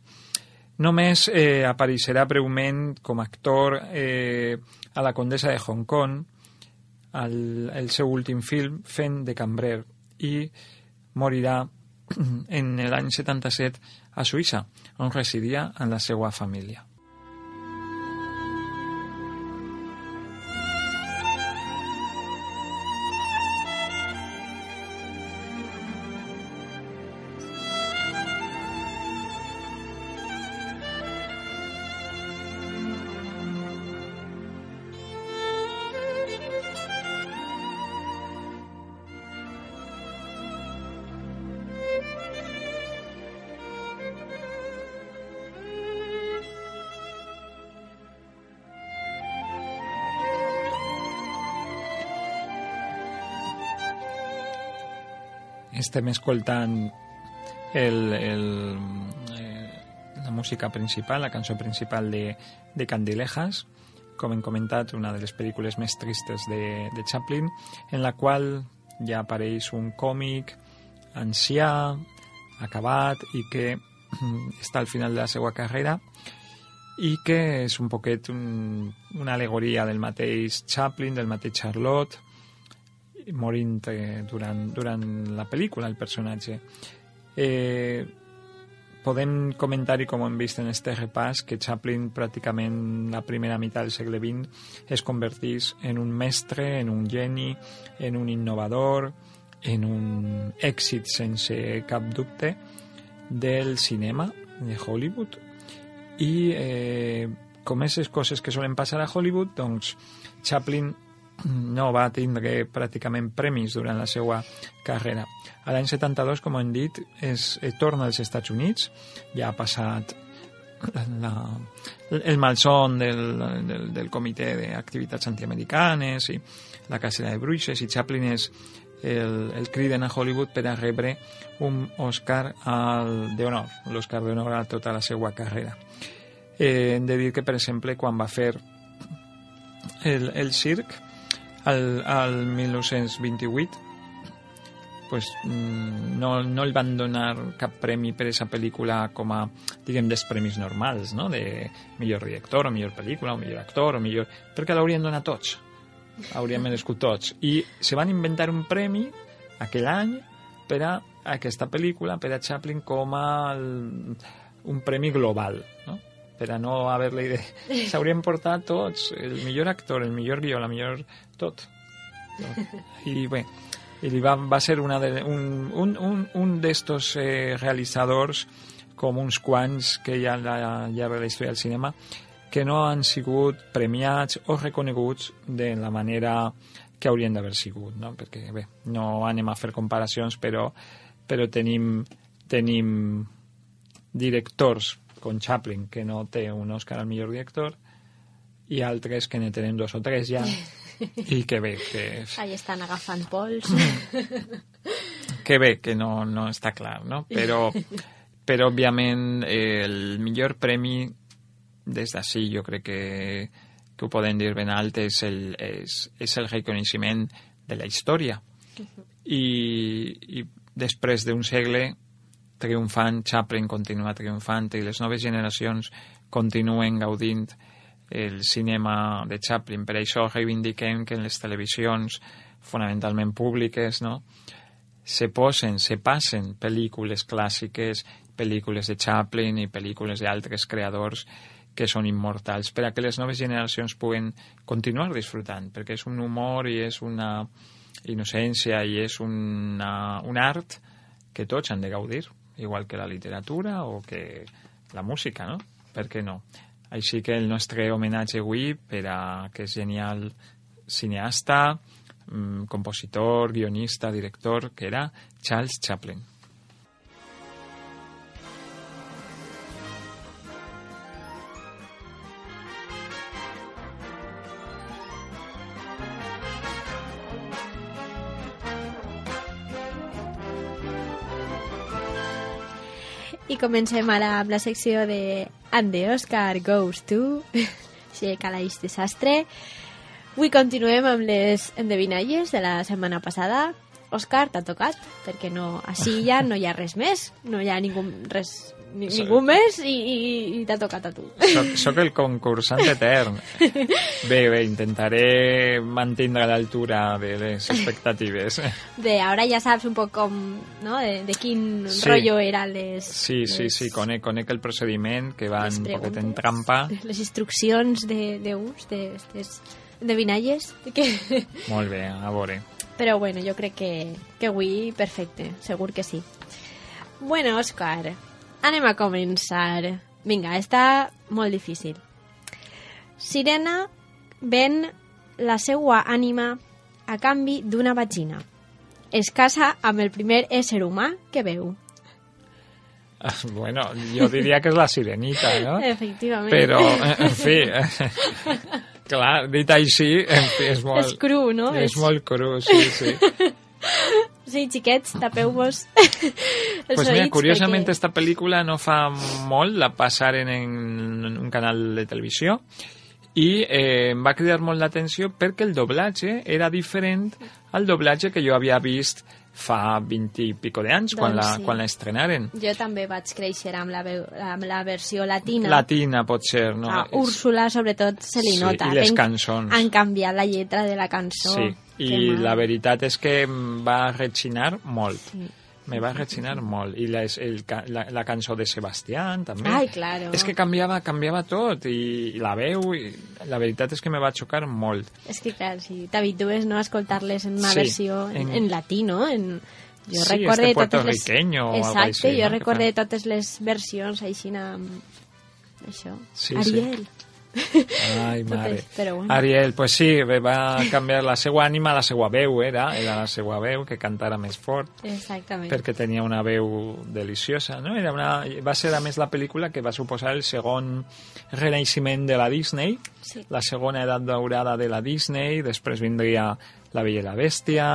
S1: Només eh, apareixerà breument com a actor eh, a la Condessa de Hong Kong, el, el seu últim film fent de cambrer i morirà [CLEARS THROAT] en l'any 77 a Suïssa, on residia amb la seva família. Estem escoltant el, el, eh, la música principal, la cançó principal de, de Candilejas, com hem comentat, una de les pel·lícules més tristes de, de Chaplin, en la qual ja apareix un còmic ancià, acabat i que [CLEARS THROAT] està al final de la seva carrera i que és un poquet un, una alegoria del mateix Chaplin, del mateix Charlotte, morint eh, durant, durant la pel·lícula, el personatge. Eh, podem comentar, i com hem vist en este repàs, que Chaplin pràcticament la primera meitat del segle XX es convertís en un mestre, en un geni, en un innovador, en un èxit sense cap dubte del cinema de Hollywood i eh, com aquestes coses que solen passar a Hollywood doncs Chaplin no va tindre pràcticament premis durant la seva carrera. A l'any 72, com hem dit, es, es torna als Estats Units, ja ha passat la, el malson del, del, del comitè d'activitats antiamericanes i la cacera de bruixes i Chaplin és el, el criden a Hollywood per a rebre un Oscar d'honor, l'Oscar d'honor a tota la seva carrera. Eh, hem de dir que, per exemple, quan va fer el, el circ, al, al 1928 pues, mm, no, no li van donar cap premi per aquesta pel·lícula com a, diguem, dels premis normals, no? de millor director, o millor pel·lícula, o millor actor, o millor... perquè l'haurien donat tots. Hauríem merescut tots. I se van inventar un premi aquell any per a aquesta pel·lícula, per a Chaplin, com a el, un premi global? Per a no haver-li de... [LAUGHS] S'haurien portat tots, el millor actor, el millor guió, la millor... tot. I bé, i va, va ser una de, un, un, un, un d'estos eh, realitzadors com uns quants que hi ha al llarg de la història del cinema que no han sigut premiats o reconeguts de la manera que haurien d'haver sigut, no? perquè bé, no anem a fer comparacions, però, però tenim, tenim directors con Chaplin, que no té un Oscar al millor director, i altres que ne tenen dos o tres ja, [LAUGHS] i que bé, que...
S2: Ahí estan agafant pols. [LAUGHS]
S1: que bé, que no, no està clar, no? Però, però òbviament, eh, el millor premi des d'ací jo crec que, que ho podem dir ben alt és el, és, és el reconeixement de la història. I, i després d'un segle triomfant, Chaplin continua triomfant i les noves generacions continuen gaudint el cinema de Chaplin. Per això reivindiquem que en les televisions, fonamentalment públiques, no? se posen, se passen pel·lícules clàssiques, pel·lícules de Chaplin i pel·lícules d'altres creadors que són immortals, per a que les noves generacions puguen continuar disfrutant, perquè és un humor i és una innocència i és una, un art que tots han de gaudir, igual que la literatura o que la música, no? Per què no? Així que el nostre homenatge avui per a aquest genial cineasta, mm, compositor, guionista, director, que era Charles Chaplin.
S2: Comencem ara amb la secció de And the Oscar Goes to... [LAUGHS] Així calaix desastre. Avui continuem amb les endevinalles de la setmana passada. Òscar, t'ha tocat, perquè no, així ja no hi ha res més, no hi ha ningú, res, ni,
S1: Sí.
S2: ningú més i, i, i t'ha tocat a tu.
S1: Soc, soc el concursant etern. [LAUGHS] Bé, bé, intentaré mantenir l'altura de les expectatives.
S2: Bé, ara ja saps un poc com, no?, de, de quin
S1: Sí.
S2: rotllo eren les,
S1: Sí, sí, sí, conec, conec el procediment, que va
S2: Les
S1: un poquet en trampa.
S2: les instruccions de, de ús d'aquestes endevinalles. Que...
S1: Molt bé, a veure.
S2: Però bueno, jo crec que, que avui perfecte, segur que sí. Bueno, Òscar, anem a començar. Vinga, està molt difícil. Sirena ven la seua ànima a canvi d'una vagina. Es casa amb el primer ésser humà que veu. [LAUGHS]
S1: Bueno, jo diria que és la sirenita, no?
S2: Efectivament.
S1: Però, en fi, [LAUGHS] clar, dit així, en fi, és molt...
S2: És cru, no?
S1: És
S2: És-
S1: molt cru, sí, sí. [LAUGHS] [LAUGHS]
S2: Sí, xiquets, tapeu-vos. Els [LAUGHS]
S1: Pues mira, curiosament
S2: perquè-
S1: esta pel·lícula no fa molt, la passaren en un canal de televisió i eh, em va cridar molt l'atenció perquè el doblatge era diferent al doblatge que jo havia vist fa 20 i pico d'anys, quan,
S2: Doncs
S1: la,
S2: sí.
S1: quan la estrenaren.
S2: Jo també vaig créixer amb la, veu, amb la versió latina.
S1: Latina, pot ser, no?
S2: A Úrsula, sobretot, se li
S1: Sí,
S2: nota.
S1: i les cançons.
S2: Han canviat la lletra de la cançó.
S1: Sí, i la veritat és que va rechinar molt.
S2: Sí.
S1: Me va rechinar molt. I la, el, la, la cançó de Sebastián, també.
S2: Ai, claro.
S1: És que canviava, canviava tot, i, i la veu, i la veritat és que me va xocar molt.
S2: És que, clar, si t'habitues no, a escoltar-les en una
S1: Sí,
S2: versió en,
S1: en-
S2: en latí, no? En, jo
S1: Sí,
S2: recorde
S1: este
S2: totes les...
S1: puertorriqueño o algo
S2: Exacte,
S1: així,
S2: jo
S1: no?
S2: Recorde totes les versions així amb... Això.
S1: Sí,
S2: Ariel.
S1: Ai, mare.
S2: Però bueno.
S1: Ariel, pues sí, va canviar la seva ànima, la seva veu era, era la seva veu, que cantara més fort.
S2: Exactament.
S1: perquè tenia una veu deliciosa, no? Era una, va ser, a més, la pel·lícula que va suposar el segon renaixement de la Disney,
S2: Sí.
S1: la segona edat daurada de la Disney, després vindria La Bella i la Bèstia,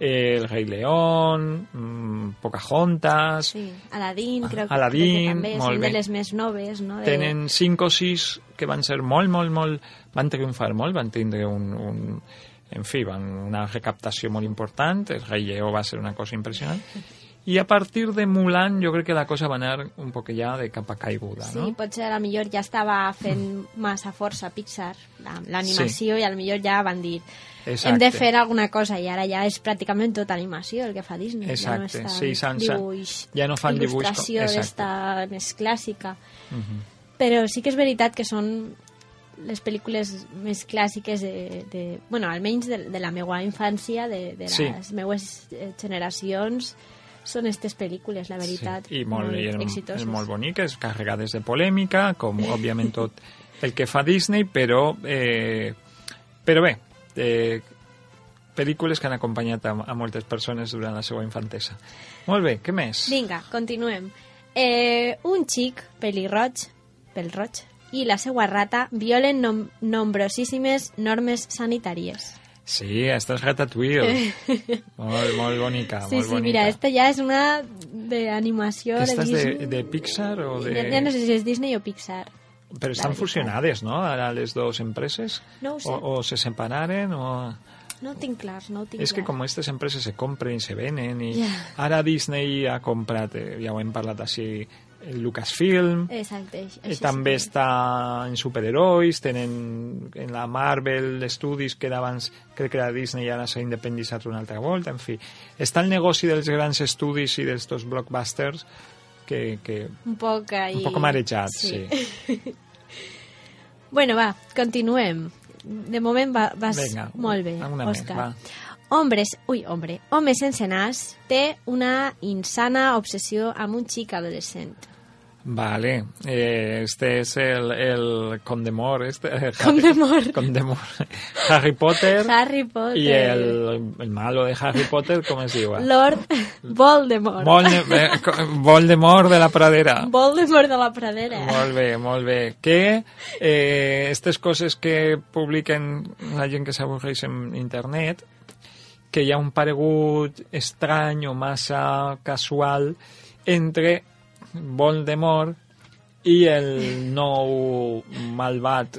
S1: El Rei León, mm, Pocahontas...
S2: Sí, Aladdin, crec, que-
S1: Aladdin,
S2: crec que també
S1: molt
S2: són
S1: bé.
S2: de les més noves, no? De...
S1: Tenen cinc o sis que van ser molt, molt, molt... Van triomfar molt, van tindre un... un en fi, van una recaptació molt important, el Rei Lleó va ser una cosa impressionant, i a partir de Mulan jo crec que la cosa va anar un poc ja de cap a caiguda,
S2: Sí,
S1: no?
S2: potser a la millor ja estava fent massa força Pixar, la- l'animació, i a la millor ja van dir
S1: Exacte.
S2: hem de fer alguna cosa, i ara ja és pràcticament tot animació el que fa Disney. ja no
S1: Exacte,
S2: és tant
S1: sí, s'han-
S2: dibuix,
S1: ja no fan dibuix com- exacte.
S2: més clàssica.
S1: Mhm.
S2: Però sí que és veritat que són les pel·lícules més clàssiques de, de bueno, almenys de, de la meva infància, de, de les
S1: Sí.
S2: meues eh, generacions, són aquestes pel·lícules, la veritat,
S1: I molt, i és,
S2: exitoses.
S1: és molt boniques, carregades de polèmica, com òbviament tot el que fa Disney, però, eh, però bé, eh, pel·lícules que han acompanyat a, a moltes persones durant la seva infantesa. Molt bé, què més?
S2: Vinga, continuem. Eh, un xic pelirroig, pel-roig, i la seva rata violen nom nombrosíssimes normes sanitàries.
S1: Sí, esta és Ratatouille. [LAUGHS] molt, molt bonica,
S2: sí,
S1: molt
S2: sí,
S1: bonica.
S2: mira, esta ja és una d'animació de Disney.
S1: de, de Pixar o de...
S2: Ja, ja no sé si és Disney o Pixar.
S1: Però estan fusionades, no?, ara les dues empreses?
S2: No ho sé.
S1: O, o se separaren o...
S2: no ho tinc clar, no ho tinc
S1: És que
S2: clar.
S1: com aquestes empreses se compren i se venen i
S2: Ja.
S1: ara Disney ha comprat, eh, ja ho hem parlat així, Lucasfilm,
S2: Exacte,
S1: Eh,
S2: això
S1: també
S2: sí
S1: està en superherois, tenen en la Marvel Studios, que era abans crec que era Disney i ara s'ha independitzat una altra volta, en fi. Està el negoci dels grans estudis i dels dos blockbusters que, que
S2: Un poc ahí...
S1: un poc marejat, sí. [LAUGHS]
S2: bueno, va, continuem. De moment va, vas
S1: Vinga,
S2: molt bé,
S1: alguna més,
S2: Òscar.
S1: va.
S2: Hombres, ui, hombre, home sense nas té una insana obsessió amb un xic adolescent.
S1: Vale, eh, este es el, el Condemor, este, eh,
S2: Condemor.
S1: Harry, [LAUGHS] Condemor. Harry Potter
S2: Harry Potter.
S1: y el, el malo de Harry Potter, ¿cómo es igual?
S2: Lord Voldemort.
S1: Volde- eh, Voldemort de la pradera.
S2: Voldemort de la pradera.
S1: Molt bé, molt bé. Que eh, aquestes coses que publiquen la gent que s'avorreix en internet, que hi ha un paregut estrany o massa casual entre Voldemort i el nou malvat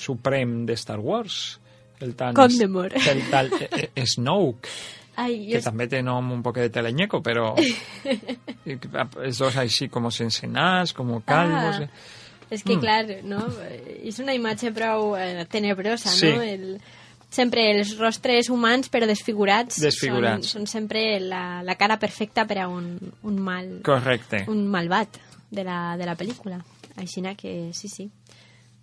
S1: suprem de Star Wars, el tan...
S2: Condemort.
S1: El tal eh, eh, Snoke,
S2: Ai,
S1: que
S2: jo...
S1: també té nom un poc de teleñeco, però [LAUGHS] els dos així com sense nas, com calvos...
S2: Ah.
S1: eh.
S2: És que,
S1: Mm.
S2: clar, no? és una imatge prou eh, tenebrosa,
S1: Sí.
S2: no? El, sempre els rostres humans però desfigurats,
S1: Desfigurats.
S2: Són, són sempre la, la cara perfecta per a un, un mal
S1: Correcte.
S2: un malvat de la, de la pel·lícula. Així que sí, sí.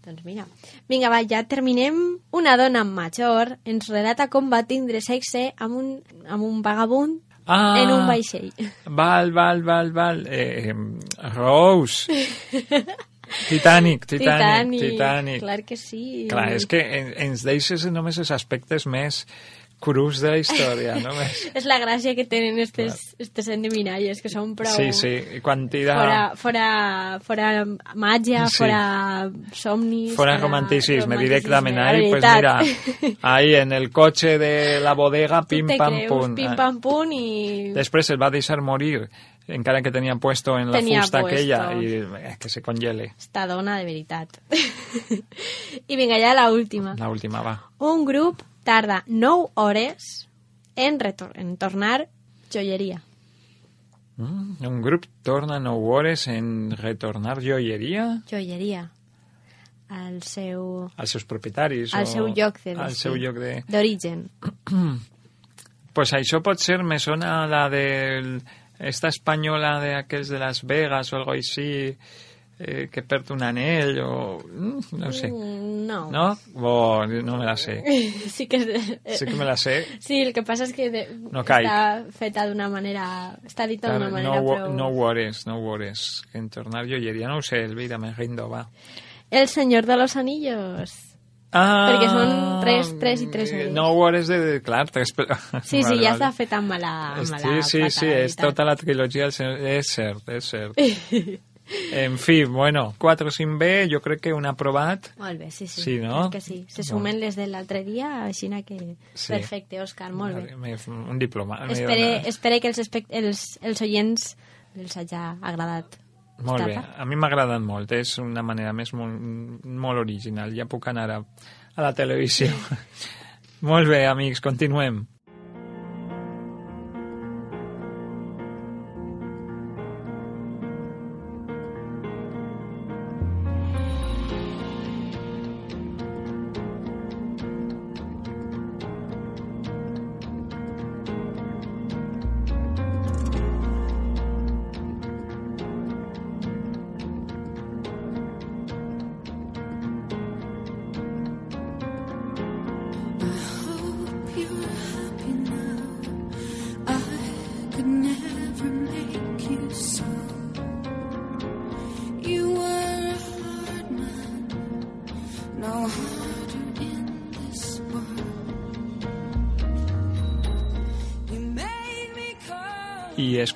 S2: Doncs mira. Vinga, va, ja terminem. Una dona major ens relata com va tindre sexe amb un, amb un vagabund
S1: Ah.
S2: en un vaixell.
S1: Val, val, val, val. Eh, Rose. [LAUGHS] Titanic, Titanic, Titanic.
S2: Clar que sí.
S1: Clar, és que en- ens deixes només els aspectes més crus de la història, [LAUGHS] no?
S2: És la gràcia que tenen estes, estes endevinalles, que són prou...
S1: Sí, sí, i quan tira...
S2: Fora, fora, fora màgia,
S1: Sí.
S2: fora somnis...
S1: Fora romanticisme, directament ahí, pues mira, ahí en el cotxe de la bodega, [LAUGHS]
S2: Tu
S1: pim pam
S2: creus,
S1: pum.
S2: Pim pam pum i...
S1: Després el va deixar morir, encara que tenia puesto en la
S2: Tenia
S1: fusta
S2: puesto.
S1: aquella, i eh, que se congele.
S2: Esta dona de veritat. [LAUGHS] I vinga, ja la última.
S1: La última, va.
S2: Un grup tarda 9 hores en, retor en tornar joieria.
S1: Mm, un grup torna 9 hores en retornar joieria
S2: Joieria. Al seu...
S1: als seus propietaris.
S2: Al
S1: o
S2: seu lloc de...
S1: Al seu lloc de...
S2: D'origen. [CLEARS THROAT]
S1: Pues això pot ser, me sona la de esta espanyola de aquells de Las Vegas o algo així, eh, que perd un anell o... mm, no sé.
S2: Mm, no.
S1: No? Bo, no me la sé. [LAUGHS]
S2: Sí que... és-
S1: Sí que me la sé.
S2: Sí, el que passa és que de,
S1: No
S2: està feta d'una manera... Està dita
S1: Claro,
S2: d'una
S1: no,
S2: manera
S1: wo-
S2: prou...
S1: no worries, no worries. Que en tornar joieria, no sé, Elvira, me rindo, va.
S2: El Senyor de los Anillos.
S1: Ah,
S2: Perquè són tres, tres i tres
S1: eh,
S2: hores.
S1: No worries de, de clar, tres... pe-
S2: Sí, sí, [LAUGHS]
S1: Vale,
S2: ja
S1: vale.
S2: està feta amb la, amb
S1: Sí,
S2: la
S1: sí, sí,
S2: la
S1: és tota la trilogia del senyor... És cert, és cert. [LAUGHS] En fi, bueno, 4 o 5 B, jo crec que un aprovat.
S2: Molt bé, sí, sí.
S1: Sí, no?
S2: Crec que sí. Se sumen les de l'altre dia, així que...
S1: Sí.
S2: Perfecte, Òscar, molt bé.
S1: Un diploma.
S2: Espere,
S1: dona-
S2: espere que els, els, els oients els hagi agradat.
S1: Molt bé, a mi m'ha agradat molt, és una manera més molt, molt original, ja puc anar a, a la televisió. [LAUGHS] molt bé, amics, continuem.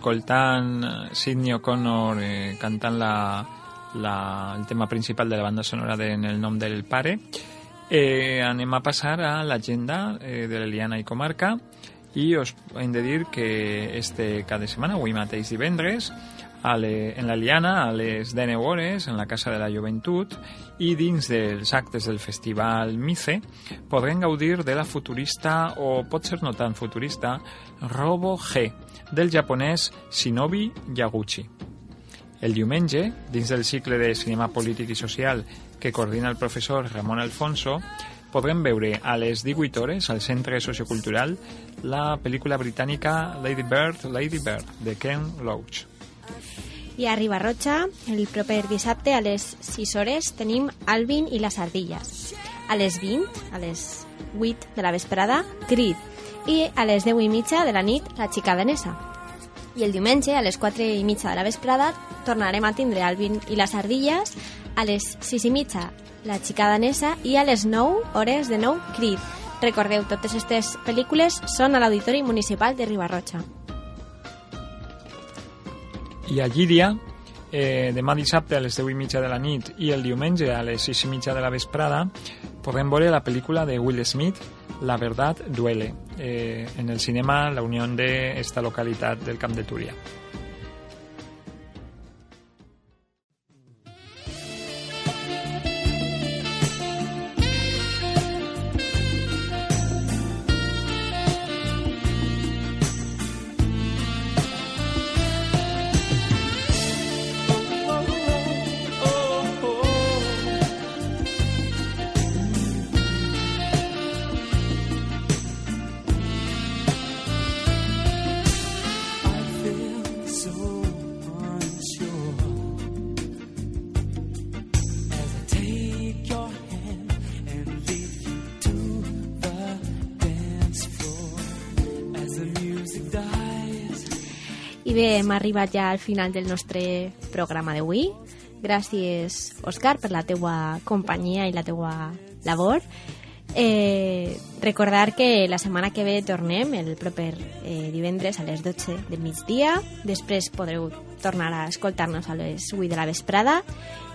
S1: Escoltant Sidney O'Connor eh, cantant la, el tema principal de la banda sonora de En el nom del pare, eh, anem a passar a l'agenda eh, de l'Eliana i Comarca i us hem de dir que este cada setmana, avui mateix divendres, a le, en la Liana a les 19 hores en la Casa de la Joventut i dins dels actes del Festival MICE podrem gaudir de la futurista o pot ser no tan futurista Robo G del japonès Shinobi Yaguchi. El diumenge, dins del cicle de cinema polític i social que coordina el professor Ramon Alfonso, podrem veure a les 18 hores al Centre Sociocultural la pel·lícula britànica Lady Bird, Lady Bird, de Ken Loach.
S2: I a Ribarrotxa, el proper dissabte a les 6 hores, tenim Alvin i les ardilles. A les 20, a les 8 de la vesprada, Crit. I a les 10 i mitja de la nit, la xica danesa. I el diumenge, a les 4 i mitja de la vesprada, tornarem a tindre Alvin i les ardilles, a les 6 i mitja, la xica danesa, i a les 9 hores de nou, Crit. Recordeu, totes aquestes pel·lícules són a l'Auditori Municipal de Ribarrotxa.
S1: I a Llíria, eh, demà dissabte a les 10 i mitja de la nit i el diumenge a les 6 i mitja de la vesprada podrem veure la pel·lícula de Will Smith, La verdad duele, eh, en el cinema La Unión de esta localitat del Camp de Túria.
S2: Bé, hem arribat ja al final del nostre programa d'avui. Gràcies, Òscar, per la teua companyia i la teua labor. Eh, recordar que la setmana que ve tornem el proper eh, divendres a les 12 del migdia després podreu tornar a escoltar-nos a les 8 de la vesprada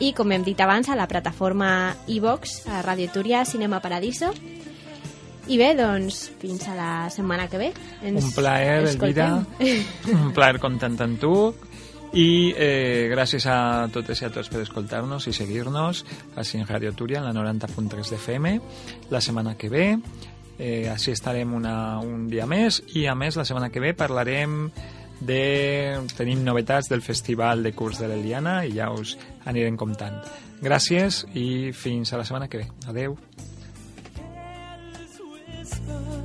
S2: i com hem dit abans a la plataforma iVox a Radio Túria Cinema Paradiso i bé, doncs, fins a la setmana que ve. Ens [LAUGHS]
S1: un plaer,
S2: escoltem.
S1: Elvira. Un plaer comptant amb tu. I eh, gràcies a totes i a tots per escoltar-nos i seguir-nos a Sin Radio Túria en la 90.3 de FM la setmana que ve. Eh, així estarem una, un dia més i a més la setmana que ve parlarem de... tenim novetats del Festival de Curs de l'Eliana i ja us anirem comptant. Gràcies i fins a la setmana que ve. Adeu.
S14: sky.